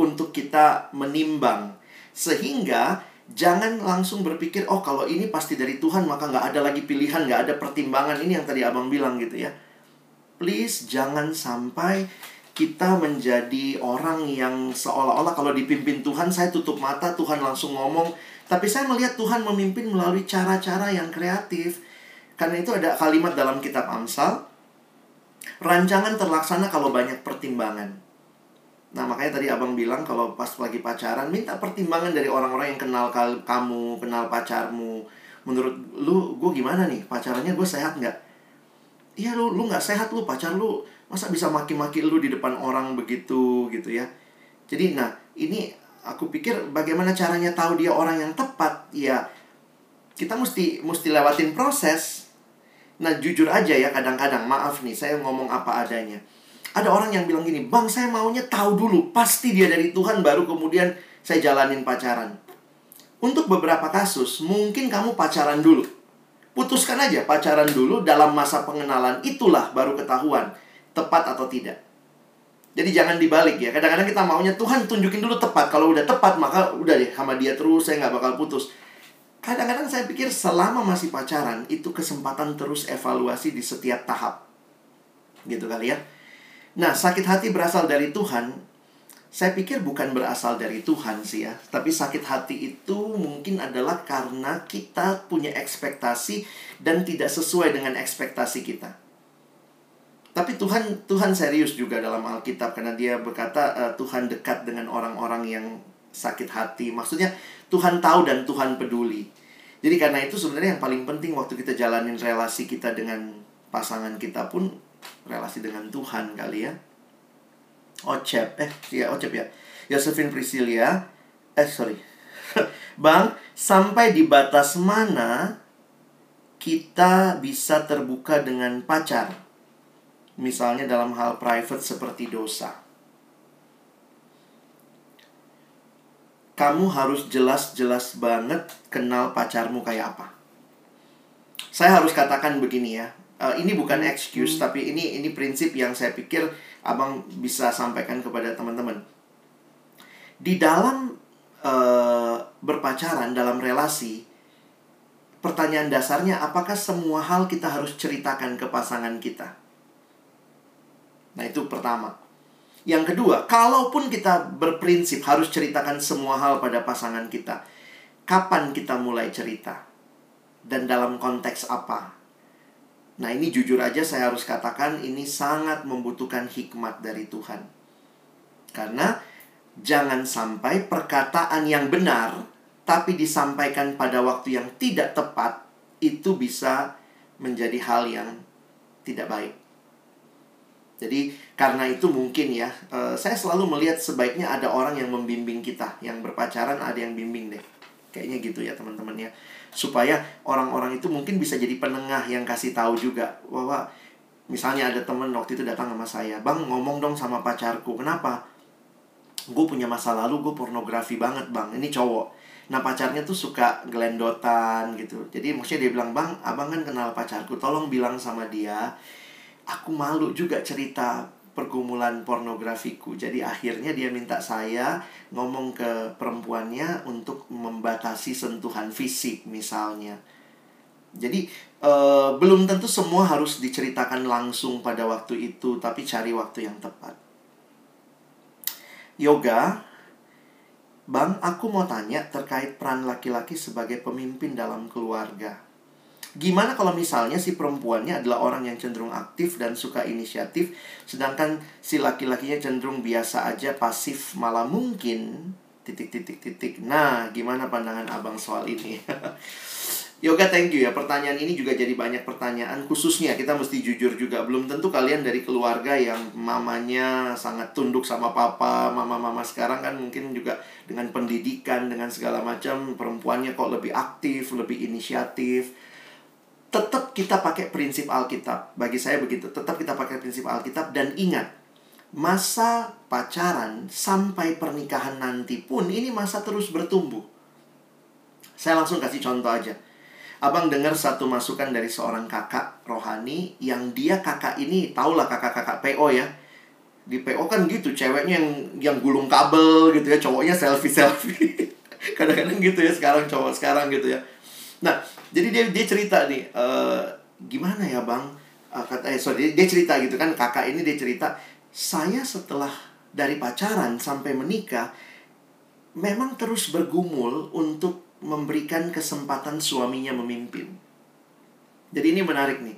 untuk kita menimbang. Sehingga jangan langsung berpikir, oh kalau ini pasti dari Tuhan, maka nggak ada lagi pilihan, nggak ada pertimbangan. Ini yang tadi abang bilang gitu ya. Please jangan sampai kita menjadi orang yang seolah-olah kalau dipimpin Tuhan, saya tutup mata, Tuhan langsung ngomong, tapi saya melihat Tuhan memimpin melalui cara-cara yang kreatif. Karena itu ada kalimat dalam kitab Amsal, rancangan terlaksana kalau banyak pertimbangan. Nah, makanya tadi Abang bilang kalau pas lagi pacaran, minta pertimbangan dari orang-orang yang kenal kamu, kenal pacarmu. Menurut lu, gue gimana nih? Pacarannya gue sehat nggak? Iya, lu lu nggak sehat lu, pacar lu masa bisa maki-maki lu di depan orang begitu gitu ya. Jadi, nah, ini aku pikir bagaimana caranya tahu dia orang yang tepat? Ya kita mesti mesti lewatin proses. Nah jujur aja ya kadang-kadang maaf nih saya ngomong apa adanya. Ada orang yang bilang gini bang saya maunya tahu dulu pasti dia dari Tuhan baru kemudian saya jalanin pacaran. Untuk beberapa kasus mungkin kamu pacaran dulu. Putuskan aja pacaran dulu dalam masa pengenalan itulah baru ketahuan tepat atau tidak jadi jangan dibalik ya. Kadang-kadang kita maunya Tuhan tunjukin dulu tepat. Kalau udah tepat maka udah deh sama dia terus saya nggak bakal putus. Kadang-kadang saya pikir selama masih pacaran itu kesempatan terus evaluasi di setiap tahap. Gitu kali ya. Nah, sakit hati berasal dari Tuhan. Saya pikir bukan berasal dari Tuhan sih ya. Tapi sakit hati itu mungkin adalah karena kita punya ekspektasi dan tidak sesuai dengan ekspektasi kita. Tapi Tuhan Tuhan serius juga dalam Alkitab karena dia berkata uh, Tuhan dekat dengan orang-orang yang sakit hati. Maksudnya Tuhan tahu dan Tuhan peduli. Jadi karena itu sebenarnya yang paling penting waktu kita jalanin relasi kita dengan pasangan kita pun relasi dengan Tuhan kali ya. Ocep, eh ya Ocep ya. Josephine Priscilia, eh sorry, (laughs) Bang, sampai di batas mana kita bisa terbuka dengan pacar? Misalnya dalam hal private seperti dosa. Kamu harus jelas-jelas banget kenal pacarmu kayak apa. Saya harus katakan begini ya. Uh, ini bukan excuse tapi ini ini prinsip yang saya pikir Abang bisa sampaikan kepada teman-teman. Di dalam uh, berpacaran dalam relasi pertanyaan dasarnya apakah semua hal kita harus ceritakan ke pasangan kita? Nah, itu pertama. Yang kedua, kalaupun kita berprinsip harus ceritakan semua hal pada pasangan kita, kapan kita mulai cerita? Dan dalam konteks apa? Nah, ini jujur aja saya harus katakan ini sangat membutuhkan hikmat dari Tuhan. Karena jangan sampai perkataan yang benar tapi disampaikan pada waktu yang tidak tepat itu bisa menjadi hal yang tidak baik. Jadi karena itu mungkin ya, uh, saya selalu melihat sebaiknya ada orang yang membimbing kita, yang berpacaran ada yang bimbing deh. Kayaknya gitu ya teman-teman ya. Supaya orang-orang itu mungkin bisa jadi penengah yang kasih tahu juga bahwa misalnya ada teman waktu itu datang sama saya, "Bang, ngomong dong sama pacarku." Kenapa? Gue punya masa lalu, gue pornografi banget, Bang. Ini cowok. Nah pacarnya tuh suka gelendotan gitu Jadi maksudnya dia bilang Bang, abang kan kenal pacarku Tolong bilang sama dia aku malu juga cerita pergumulan pornografiku. Jadi akhirnya dia minta saya ngomong ke perempuannya untuk membatasi sentuhan fisik misalnya. Jadi uh, belum tentu semua harus diceritakan langsung pada waktu itu, tapi cari waktu yang tepat. Yoga, Bang, aku mau tanya terkait peran laki-laki sebagai pemimpin dalam keluarga. Gimana kalau misalnya si perempuannya adalah orang yang cenderung aktif dan suka inisiatif, sedangkan si laki-lakinya cenderung biasa aja, pasif, malah mungkin titik-titik-titik. Nah, gimana pandangan abang soal ini? (laughs) Yoga thank you ya Pertanyaan ini juga jadi banyak pertanyaan Khususnya kita mesti jujur juga Belum tentu kalian dari keluarga yang mamanya sangat tunduk sama papa Mama-mama sekarang kan mungkin juga Dengan pendidikan, dengan segala macam Perempuannya kok lebih aktif, lebih inisiatif tetap kita pakai prinsip Alkitab. Bagi saya begitu, tetap kita pakai prinsip Alkitab dan ingat, masa pacaran sampai pernikahan nanti pun ini masa terus bertumbuh. Saya langsung kasih contoh aja. Abang dengar satu masukan dari seorang kakak rohani yang dia kakak ini tahulah kakak-kakak PO ya. Di PO kan gitu, ceweknya yang yang gulung kabel gitu ya, cowoknya selfie-selfie. (laughs) Kadang-kadang gitu ya sekarang cowok sekarang gitu ya. Nah, jadi dia dia cerita nih uh, gimana ya bang uh, kata eh sorry dia cerita gitu kan kakak ini dia cerita saya setelah dari pacaran sampai menikah memang terus bergumul untuk memberikan kesempatan suaminya memimpin. Jadi ini menarik nih.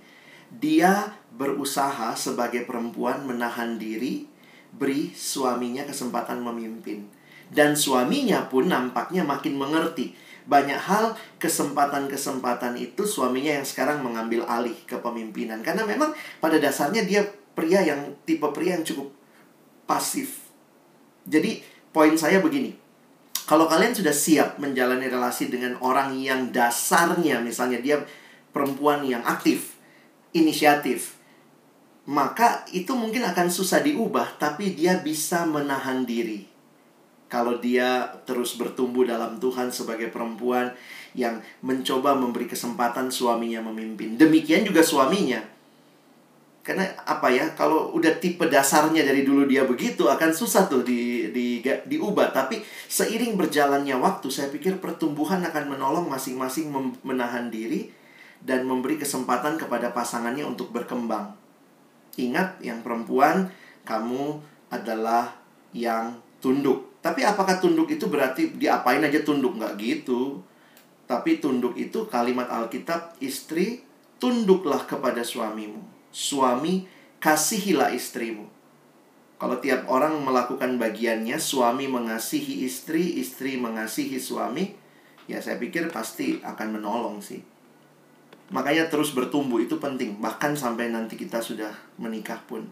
Dia berusaha sebagai perempuan menahan diri, beri suaminya kesempatan memimpin. Dan suaminya pun nampaknya makin mengerti banyak hal kesempatan-kesempatan itu suaminya yang sekarang mengambil alih kepemimpinan karena memang pada dasarnya dia pria yang tipe pria yang cukup pasif. Jadi poin saya begini. Kalau kalian sudah siap menjalani relasi dengan orang yang dasarnya misalnya dia perempuan yang aktif, inisiatif, maka itu mungkin akan susah diubah tapi dia bisa menahan diri kalau dia terus bertumbuh dalam Tuhan sebagai perempuan yang mencoba memberi kesempatan suaminya memimpin. Demikian juga suaminya. Karena apa ya, kalau udah tipe dasarnya dari dulu dia begitu akan susah tuh di, di diubah. Tapi seiring berjalannya waktu, saya pikir pertumbuhan akan menolong masing-masing menahan diri dan memberi kesempatan kepada pasangannya untuk berkembang. Ingat, yang perempuan, kamu adalah yang tunduk tapi apakah tunduk itu berarti diapain aja tunduk? Nggak gitu. Tapi tunduk itu kalimat Alkitab, istri tunduklah kepada suamimu. Suami kasihilah istrimu. Kalau tiap orang melakukan bagiannya, suami mengasihi istri, istri mengasihi suami, ya saya pikir pasti akan menolong sih. Makanya terus bertumbuh itu penting, bahkan sampai nanti kita sudah menikah pun.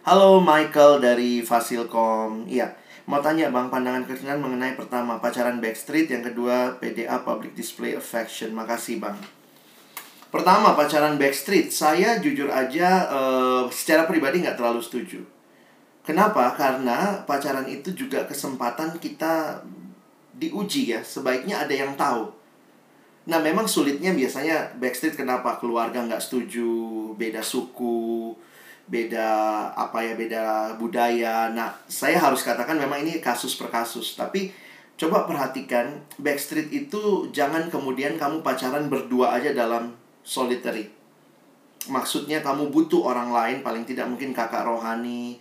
Halo Michael dari Fasilkom. Iya, Mau tanya Bang, pandangan kekinian mengenai pertama pacaran backstreet, yang kedua PDA public display affection. Makasih Bang. Pertama pacaran backstreet, saya jujur aja uh, secara pribadi nggak terlalu setuju. Kenapa? Karena pacaran itu juga kesempatan kita diuji ya. Sebaiknya ada yang tahu. Nah memang sulitnya biasanya backstreet kenapa? Keluarga nggak setuju, beda suku, beda apa ya beda budaya. Nah, saya harus katakan memang ini kasus per kasus, tapi coba perhatikan backstreet itu jangan kemudian kamu pacaran berdua aja dalam solitary. Maksudnya kamu butuh orang lain paling tidak mungkin kakak rohani,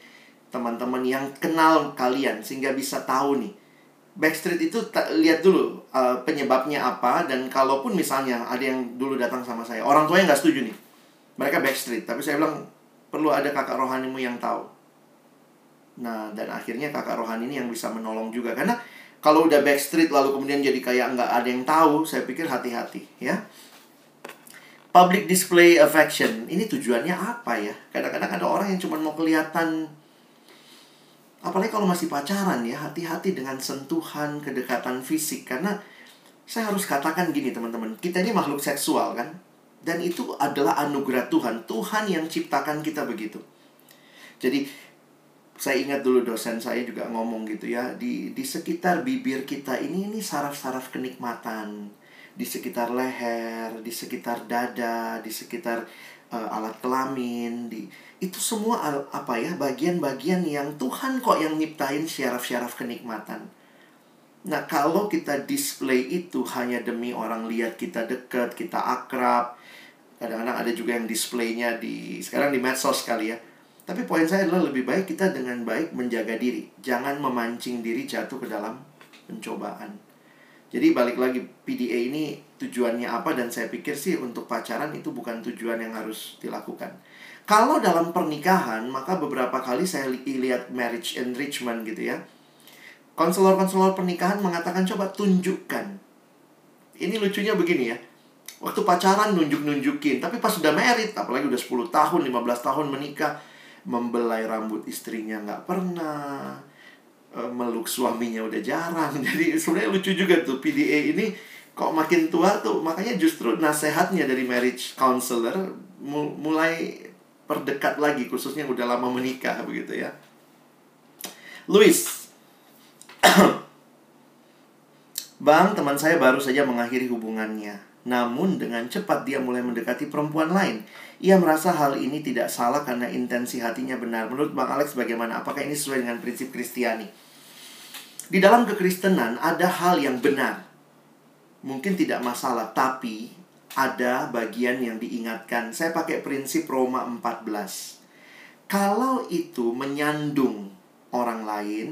teman-teman yang kenal kalian sehingga bisa tahu nih. Backstreet itu lihat dulu uh, penyebabnya apa dan kalaupun misalnya ada yang dulu datang sama saya, orang tuanya nggak setuju nih. Mereka backstreet, tapi saya bilang perlu ada kakak rohanimu yang tahu. Nah, dan akhirnya kakak rohani ini yang bisa menolong juga. Karena kalau udah backstreet lalu kemudian jadi kayak nggak ada yang tahu, saya pikir hati-hati ya. Public display affection, ini tujuannya apa ya? Kadang-kadang ada orang yang cuma mau kelihatan Apalagi kalau masih pacaran ya, hati-hati dengan sentuhan, kedekatan fisik. Karena saya harus katakan gini teman-teman, kita ini makhluk seksual kan? Dan itu adalah anugerah Tuhan. Tuhan yang ciptakan kita begitu. Jadi saya ingat dulu dosen saya juga ngomong gitu ya di di sekitar bibir kita ini ini saraf-saraf kenikmatan di sekitar leher di sekitar dada di sekitar uh, alat kelamin di itu semua apa ya bagian-bagian yang Tuhan kok yang nyiptain syaraf-syaraf kenikmatan nah kalau kita display itu hanya demi orang lihat kita dekat kita akrab kadang-kadang ada juga yang displaynya di sekarang di medsos kali ya. Tapi poin saya adalah lebih baik kita dengan baik menjaga diri. Jangan memancing diri jatuh ke dalam pencobaan. Jadi balik lagi PDA ini tujuannya apa? Dan saya pikir sih untuk pacaran itu bukan tujuan yang harus dilakukan. Kalau dalam pernikahan maka beberapa kali saya lihat marriage enrichment gitu ya. Konselor-konselor pernikahan mengatakan coba tunjukkan. Ini lucunya begini ya Waktu pacaran nunjuk-nunjukin Tapi pas sudah merit Apalagi udah 10 tahun, 15 tahun menikah Membelai rambut istrinya nggak pernah e, Meluk suaminya udah jarang. (laughs) Jadi sebenarnya lucu juga tuh PDA ini Kok makin tua tuh Makanya justru nasehatnya dari marriage counselor Mulai perdekat lagi Khususnya udah lama menikah begitu ya. Louis. (coughs) Bang, teman saya baru saja mengakhiri hubungannya namun dengan cepat dia mulai mendekati perempuan lain. Ia merasa hal ini tidak salah karena intensi hatinya benar. Menurut Bang Alex bagaimana? Apakah ini sesuai dengan prinsip Kristiani? Di dalam kekristenan ada hal yang benar. Mungkin tidak masalah, tapi ada bagian yang diingatkan. Saya pakai prinsip Roma 14. Kalau itu menyandung orang lain,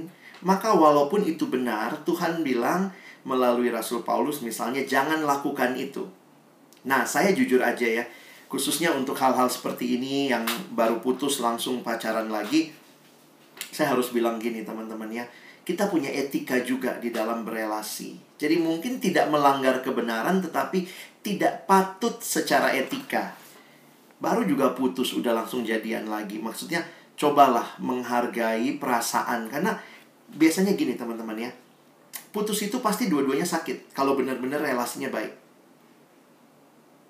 maka walaupun itu benar, Tuhan bilang, melalui Rasul Paulus misalnya jangan lakukan itu. Nah, saya jujur aja ya, khususnya untuk hal-hal seperti ini yang baru putus langsung pacaran lagi, saya harus bilang gini teman-teman ya, kita punya etika juga di dalam berelasi. Jadi mungkin tidak melanggar kebenaran tetapi tidak patut secara etika. Baru juga putus udah langsung jadian lagi. Maksudnya cobalah menghargai perasaan karena biasanya gini teman-teman ya putus itu pasti dua-duanya sakit kalau benar-benar relasinya baik.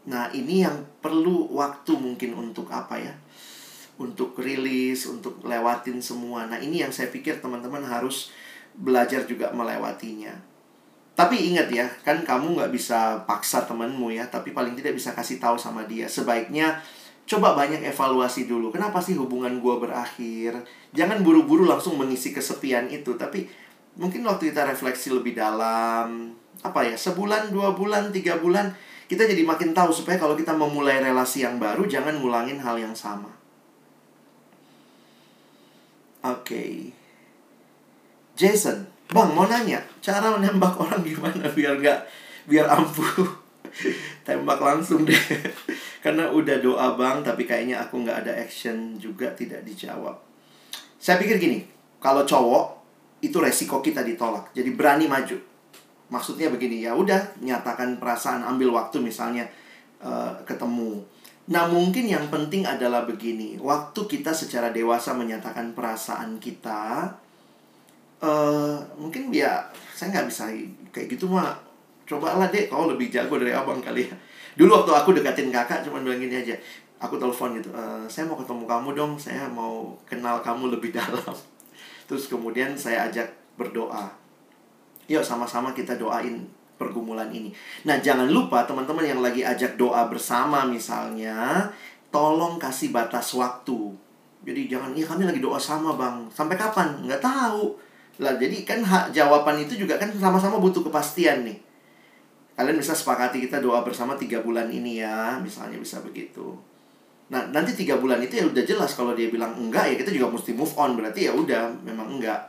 Nah, ini yang perlu waktu mungkin untuk apa ya? Untuk rilis, untuk lewatin semua. Nah, ini yang saya pikir teman-teman harus belajar juga melewatinya. Tapi ingat ya, kan kamu nggak bisa paksa temanmu ya, tapi paling tidak bisa kasih tahu sama dia. Sebaiknya coba banyak evaluasi dulu. Kenapa sih hubungan gue berakhir? Jangan buru-buru langsung mengisi kesepian itu, tapi mungkin waktu kita refleksi lebih dalam apa ya sebulan dua bulan tiga bulan kita jadi makin tahu supaya kalau kita memulai relasi yang baru jangan ngulangin hal yang sama. Oke. Okay. Jason bang mau nanya cara menembak orang gimana biar nggak biar ampuh? (laughs) Tembak langsung deh. (laughs) Karena udah doa bang tapi kayaknya aku nggak ada action juga tidak dijawab. Saya pikir gini kalau cowok itu resiko kita ditolak. Jadi berani maju. Maksudnya begini, ya udah nyatakan perasaan, ambil waktu misalnya uh, ketemu. Nah, mungkin yang penting adalah begini, waktu kita secara dewasa menyatakan perasaan kita, eh mungkin ya saya nggak bisa kayak gitu mah cobalah deh kau lebih jago dari abang kali ya dulu waktu aku deketin kakak cuma bilang gini aja aku telepon gitu "Eh, saya mau ketemu kamu dong saya mau kenal kamu lebih (laughs) dalam terus kemudian saya ajak berdoa. Yuk sama-sama kita doain pergumulan ini. Nah jangan lupa teman-teman yang lagi ajak doa bersama misalnya tolong kasih batas waktu. Jadi jangan iya kami lagi doa sama bang. Sampai kapan? Nggak tahu. Lah jadi kan hak jawaban itu juga kan sama-sama butuh kepastian nih. Kalian bisa sepakati kita doa bersama tiga bulan ini ya misalnya bisa begitu nah nanti tiga bulan itu ya udah jelas kalau dia bilang enggak ya kita juga mesti move on. Berarti ya udah memang enggak.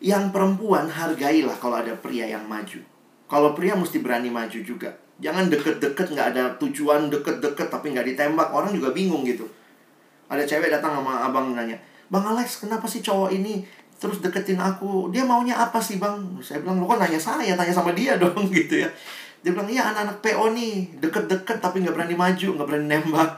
Yang perempuan hargailah kalau ada pria yang maju. Kalau pria mesti berani maju juga. Jangan deket-deket nggak ada tujuan deket-deket tapi nggak ditembak. Orang juga bingung gitu. Ada cewek datang sama abang nanya bang Alex kenapa sih cowok ini terus deketin aku? Dia maunya apa sih bang? Saya bilang lo kok nanya saya? Tanya sama dia (laughs) dong gitu ya. Dia bilang iya anak-anak PO nih deket-deket tapi nggak berani maju nggak berani nembak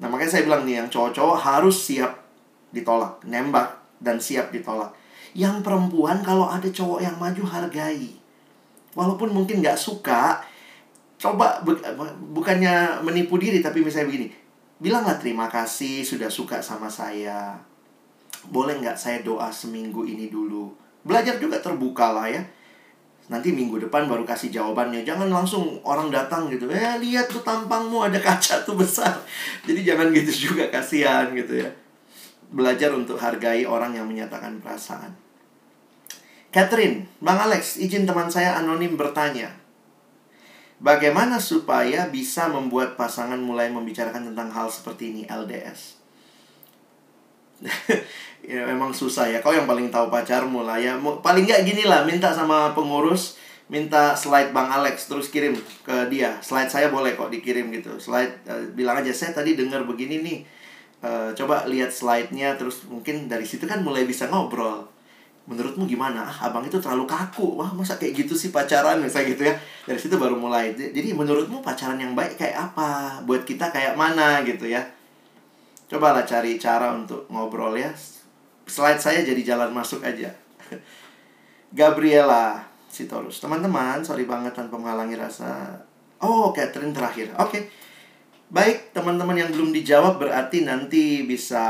nah makanya saya bilang nih yang cowok-cowok harus siap ditolak nembak dan siap ditolak. Yang perempuan kalau ada cowok yang maju hargai. Walaupun mungkin nggak suka coba bu- bukannya menipu diri tapi misalnya begini bilanglah terima kasih sudah suka sama saya. Boleh nggak saya doa seminggu ini dulu? Belajar juga terbuka lah ya nanti minggu depan baru kasih jawabannya. Jangan langsung orang datang gitu. Eh lihat tuh tampangmu ada kaca tuh besar. (laughs) Jadi jangan gitu juga kasihan gitu ya. Belajar untuk hargai orang yang menyatakan perasaan. Catherine, Bang Alex, izin teman saya anonim bertanya. Bagaimana supaya bisa membuat pasangan mulai membicarakan tentang hal seperti ini LDS? (laughs) ya memang susah ya. Kau yang paling tahu pacarmu lah ya. Paling nggak gini lah, minta sama pengurus, minta slide Bang Alex terus kirim ke dia. Slide saya boleh kok dikirim gitu. Slide eh, bilang aja saya tadi dengar begini nih. Eh, coba lihat slide-nya terus mungkin dari situ kan mulai bisa ngobrol. Menurutmu gimana? Ah, abang itu terlalu kaku. Wah, masa kayak gitu sih pacaran (laughs) misalnya gitu ya. Dari situ baru mulai. Jadi menurutmu pacaran yang baik kayak apa? Buat kita kayak mana gitu ya. Cobalah cari cara untuk ngobrol ya. Slide saya jadi jalan masuk aja. (laughs) Gabriela Sitorus. Teman-teman, sorry banget tanpa menghalangi rasa. Oh, Catherine terakhir. Oke. Baik, teman-teman yang belum dijawab berarti nanti bisa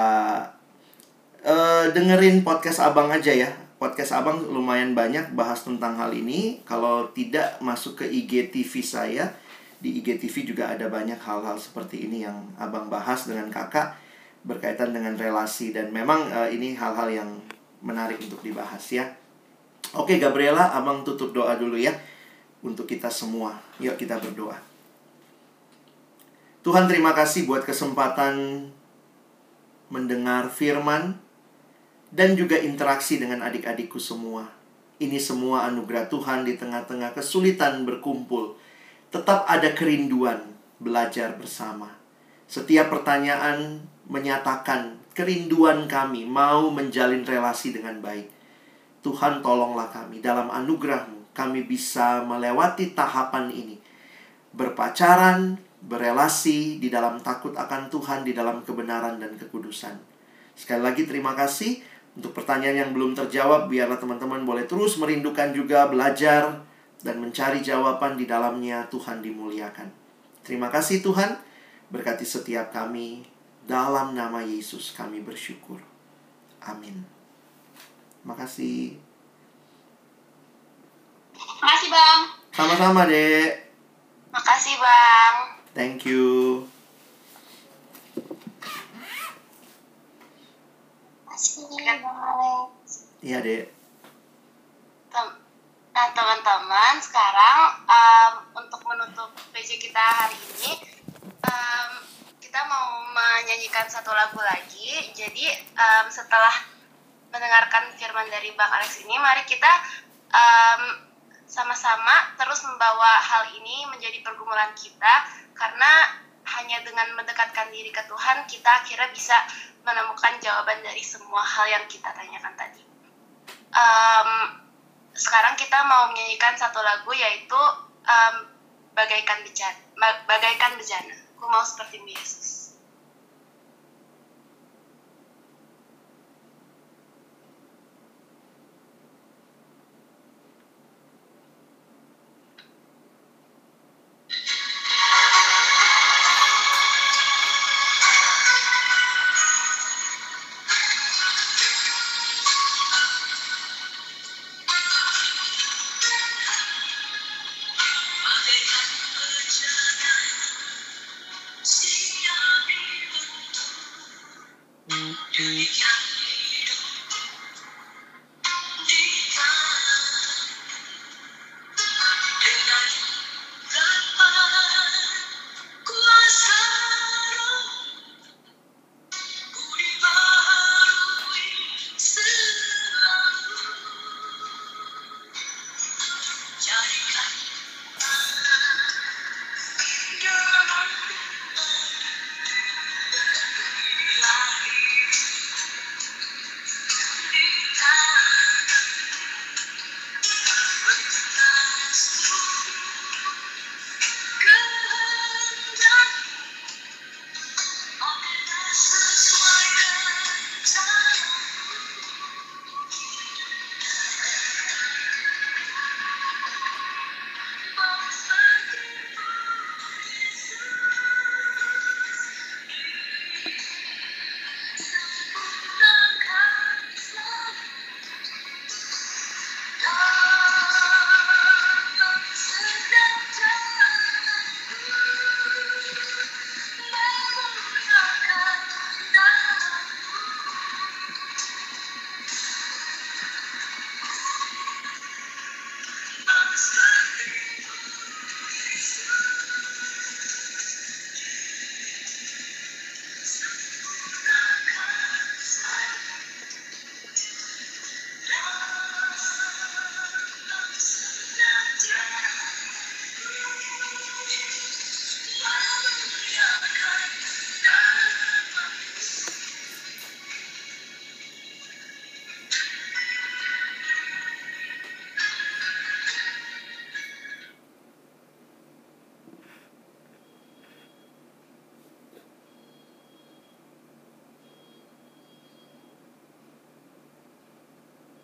eh dengerin podcast Abang aja ya. Podcast Abang lumayan banyak bahas tentang hal ini. Kalau tidak masuk ke IGTV saya, di IGTV juga ada banyak hal-hal seperti ini yang Abang bahas dengan Kakak berkaitan dengan relasi dan memang eh, ini hal-hal yang menarik untuk dibahas ya. Oke Gabriela, Abang tutup doa dulu ya untuk kita semua. Yuk kita berdoa. Tuhan terima kasih buat kesempatan mendengar firman dan juga interaksi dengan adik-adikku semua. Ini semua anugerah Tuhan di tengah-tengah kesulitan berkumpul. Tetap ada kerinduan belajar bersama. Setiap pertanyaan menyatakan kerinduan kami mau menjalin relasi dengan baik. Tuhan tolonglah kami dalam anugerahmu kami bisa melewati tahapan ini. Berpacaran, berelasi di dalam takut akan Tuhan, di dalam kebenaran dan kekudusan. Sekali lagi terima kasih untuk pertanyaan yang belum terjawab. Biarlah teman-teman boleh terus merindukan juga belajar dan mencari jawaban di dalamnya Tuhan dimuliakan. Terima kasih Tuhan, berkati setiap kami. Dalam nama Yesus kami bersyukur. Amin. Makasih. Makasih bang. Sama-sama, Dek. Makasih bang. Thank you. Makasih bang Alex. Iya, Dek. Nah teman-teman sekarang em, untuk menutup PJ kita hari ini em, kita mau menyanyikan satu lagu lagi. Jadi em, setelah mendengarkan firman dari Bang Alex ini, mari kita em, sama-sama terus membawa hal ini menjadi pergumulan kita karena hanya dengan mendekatkan diri ke Tuhan kita akhirnya bisa menemukan jawaban dari semua hal yang kita tanyakan tadi. Em, sekarang kita mau menyanyikan satu lagu yaitu em, bagaikan bejana, Ba- bagaikan bejana. Aku mau seperti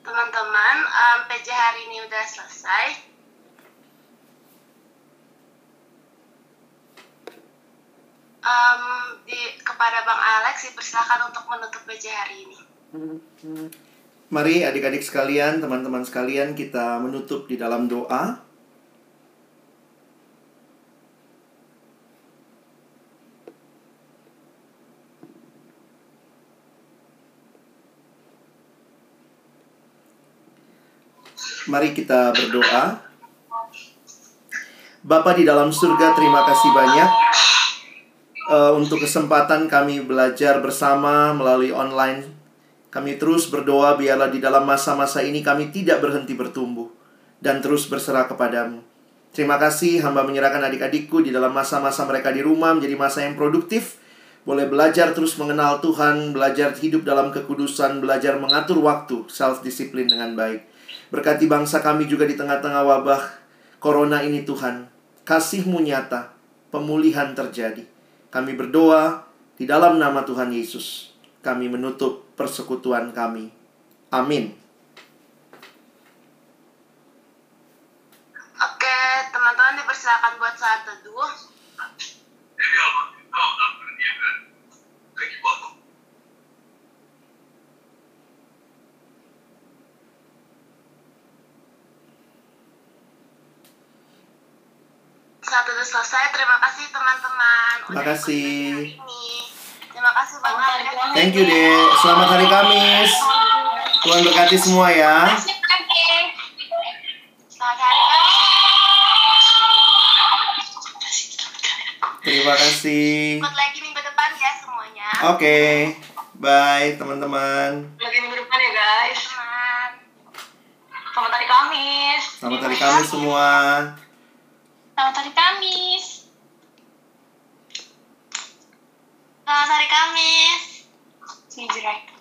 teman-teman, em, PJ hari ini udah selesai. Em, di kepada Bang Alex dipersilakan untuk menutup PJ hari ini. Mari adik-adik sekalian, teman-teman sekalian, kita menutup di dalam doa. Mari kita berdoa. Bapa di dalam surga, terima kasih banyak eh, untuk kesempatan kami belajar bersama melalui online kami terus berdoa biarlah di dalam masa-masa ini kami tidak berhenti bertumbuh dan terus berserah kepadamu. Terima kasih hamba menyerahkan adik-adikku di dalam masa-masa mereka di rumah menjadi masa yang produktif. Boleh belajar terus mengenal Tuhan, belajar hidup dalam kekudusan, belajar mengatur waktu, self-disiplin dengan baik. Berkati bangsa kami juga di tengah-tengah wabah corona ini Tuhan. Kasih-Mu nyata, pemulihan terjadi. Kami berdoa di dalam nama Tuhan Yesus. Kami menutup persekutuan kami. Amin. Oke, teman-teman dipersilakan buat saat teduh. Saat teduh selesai, terima kasih teman-teman. Terima kasih. ikut hari ini. Terima kasih Bang Alex. Thank you, Dek. Selamat hari Kamis. Tuhan berkati semua ya. Selamat hari Kamis. Terima kasih. Ikut lagi minggu depan ya semuanya. Oke. Bye, teman-teman. Lagi minggu depan ya guys. Selamat hari Kamis. Selamat hari Kamis semua. Selamat hari Kamis. Selamat hari Kamis. See.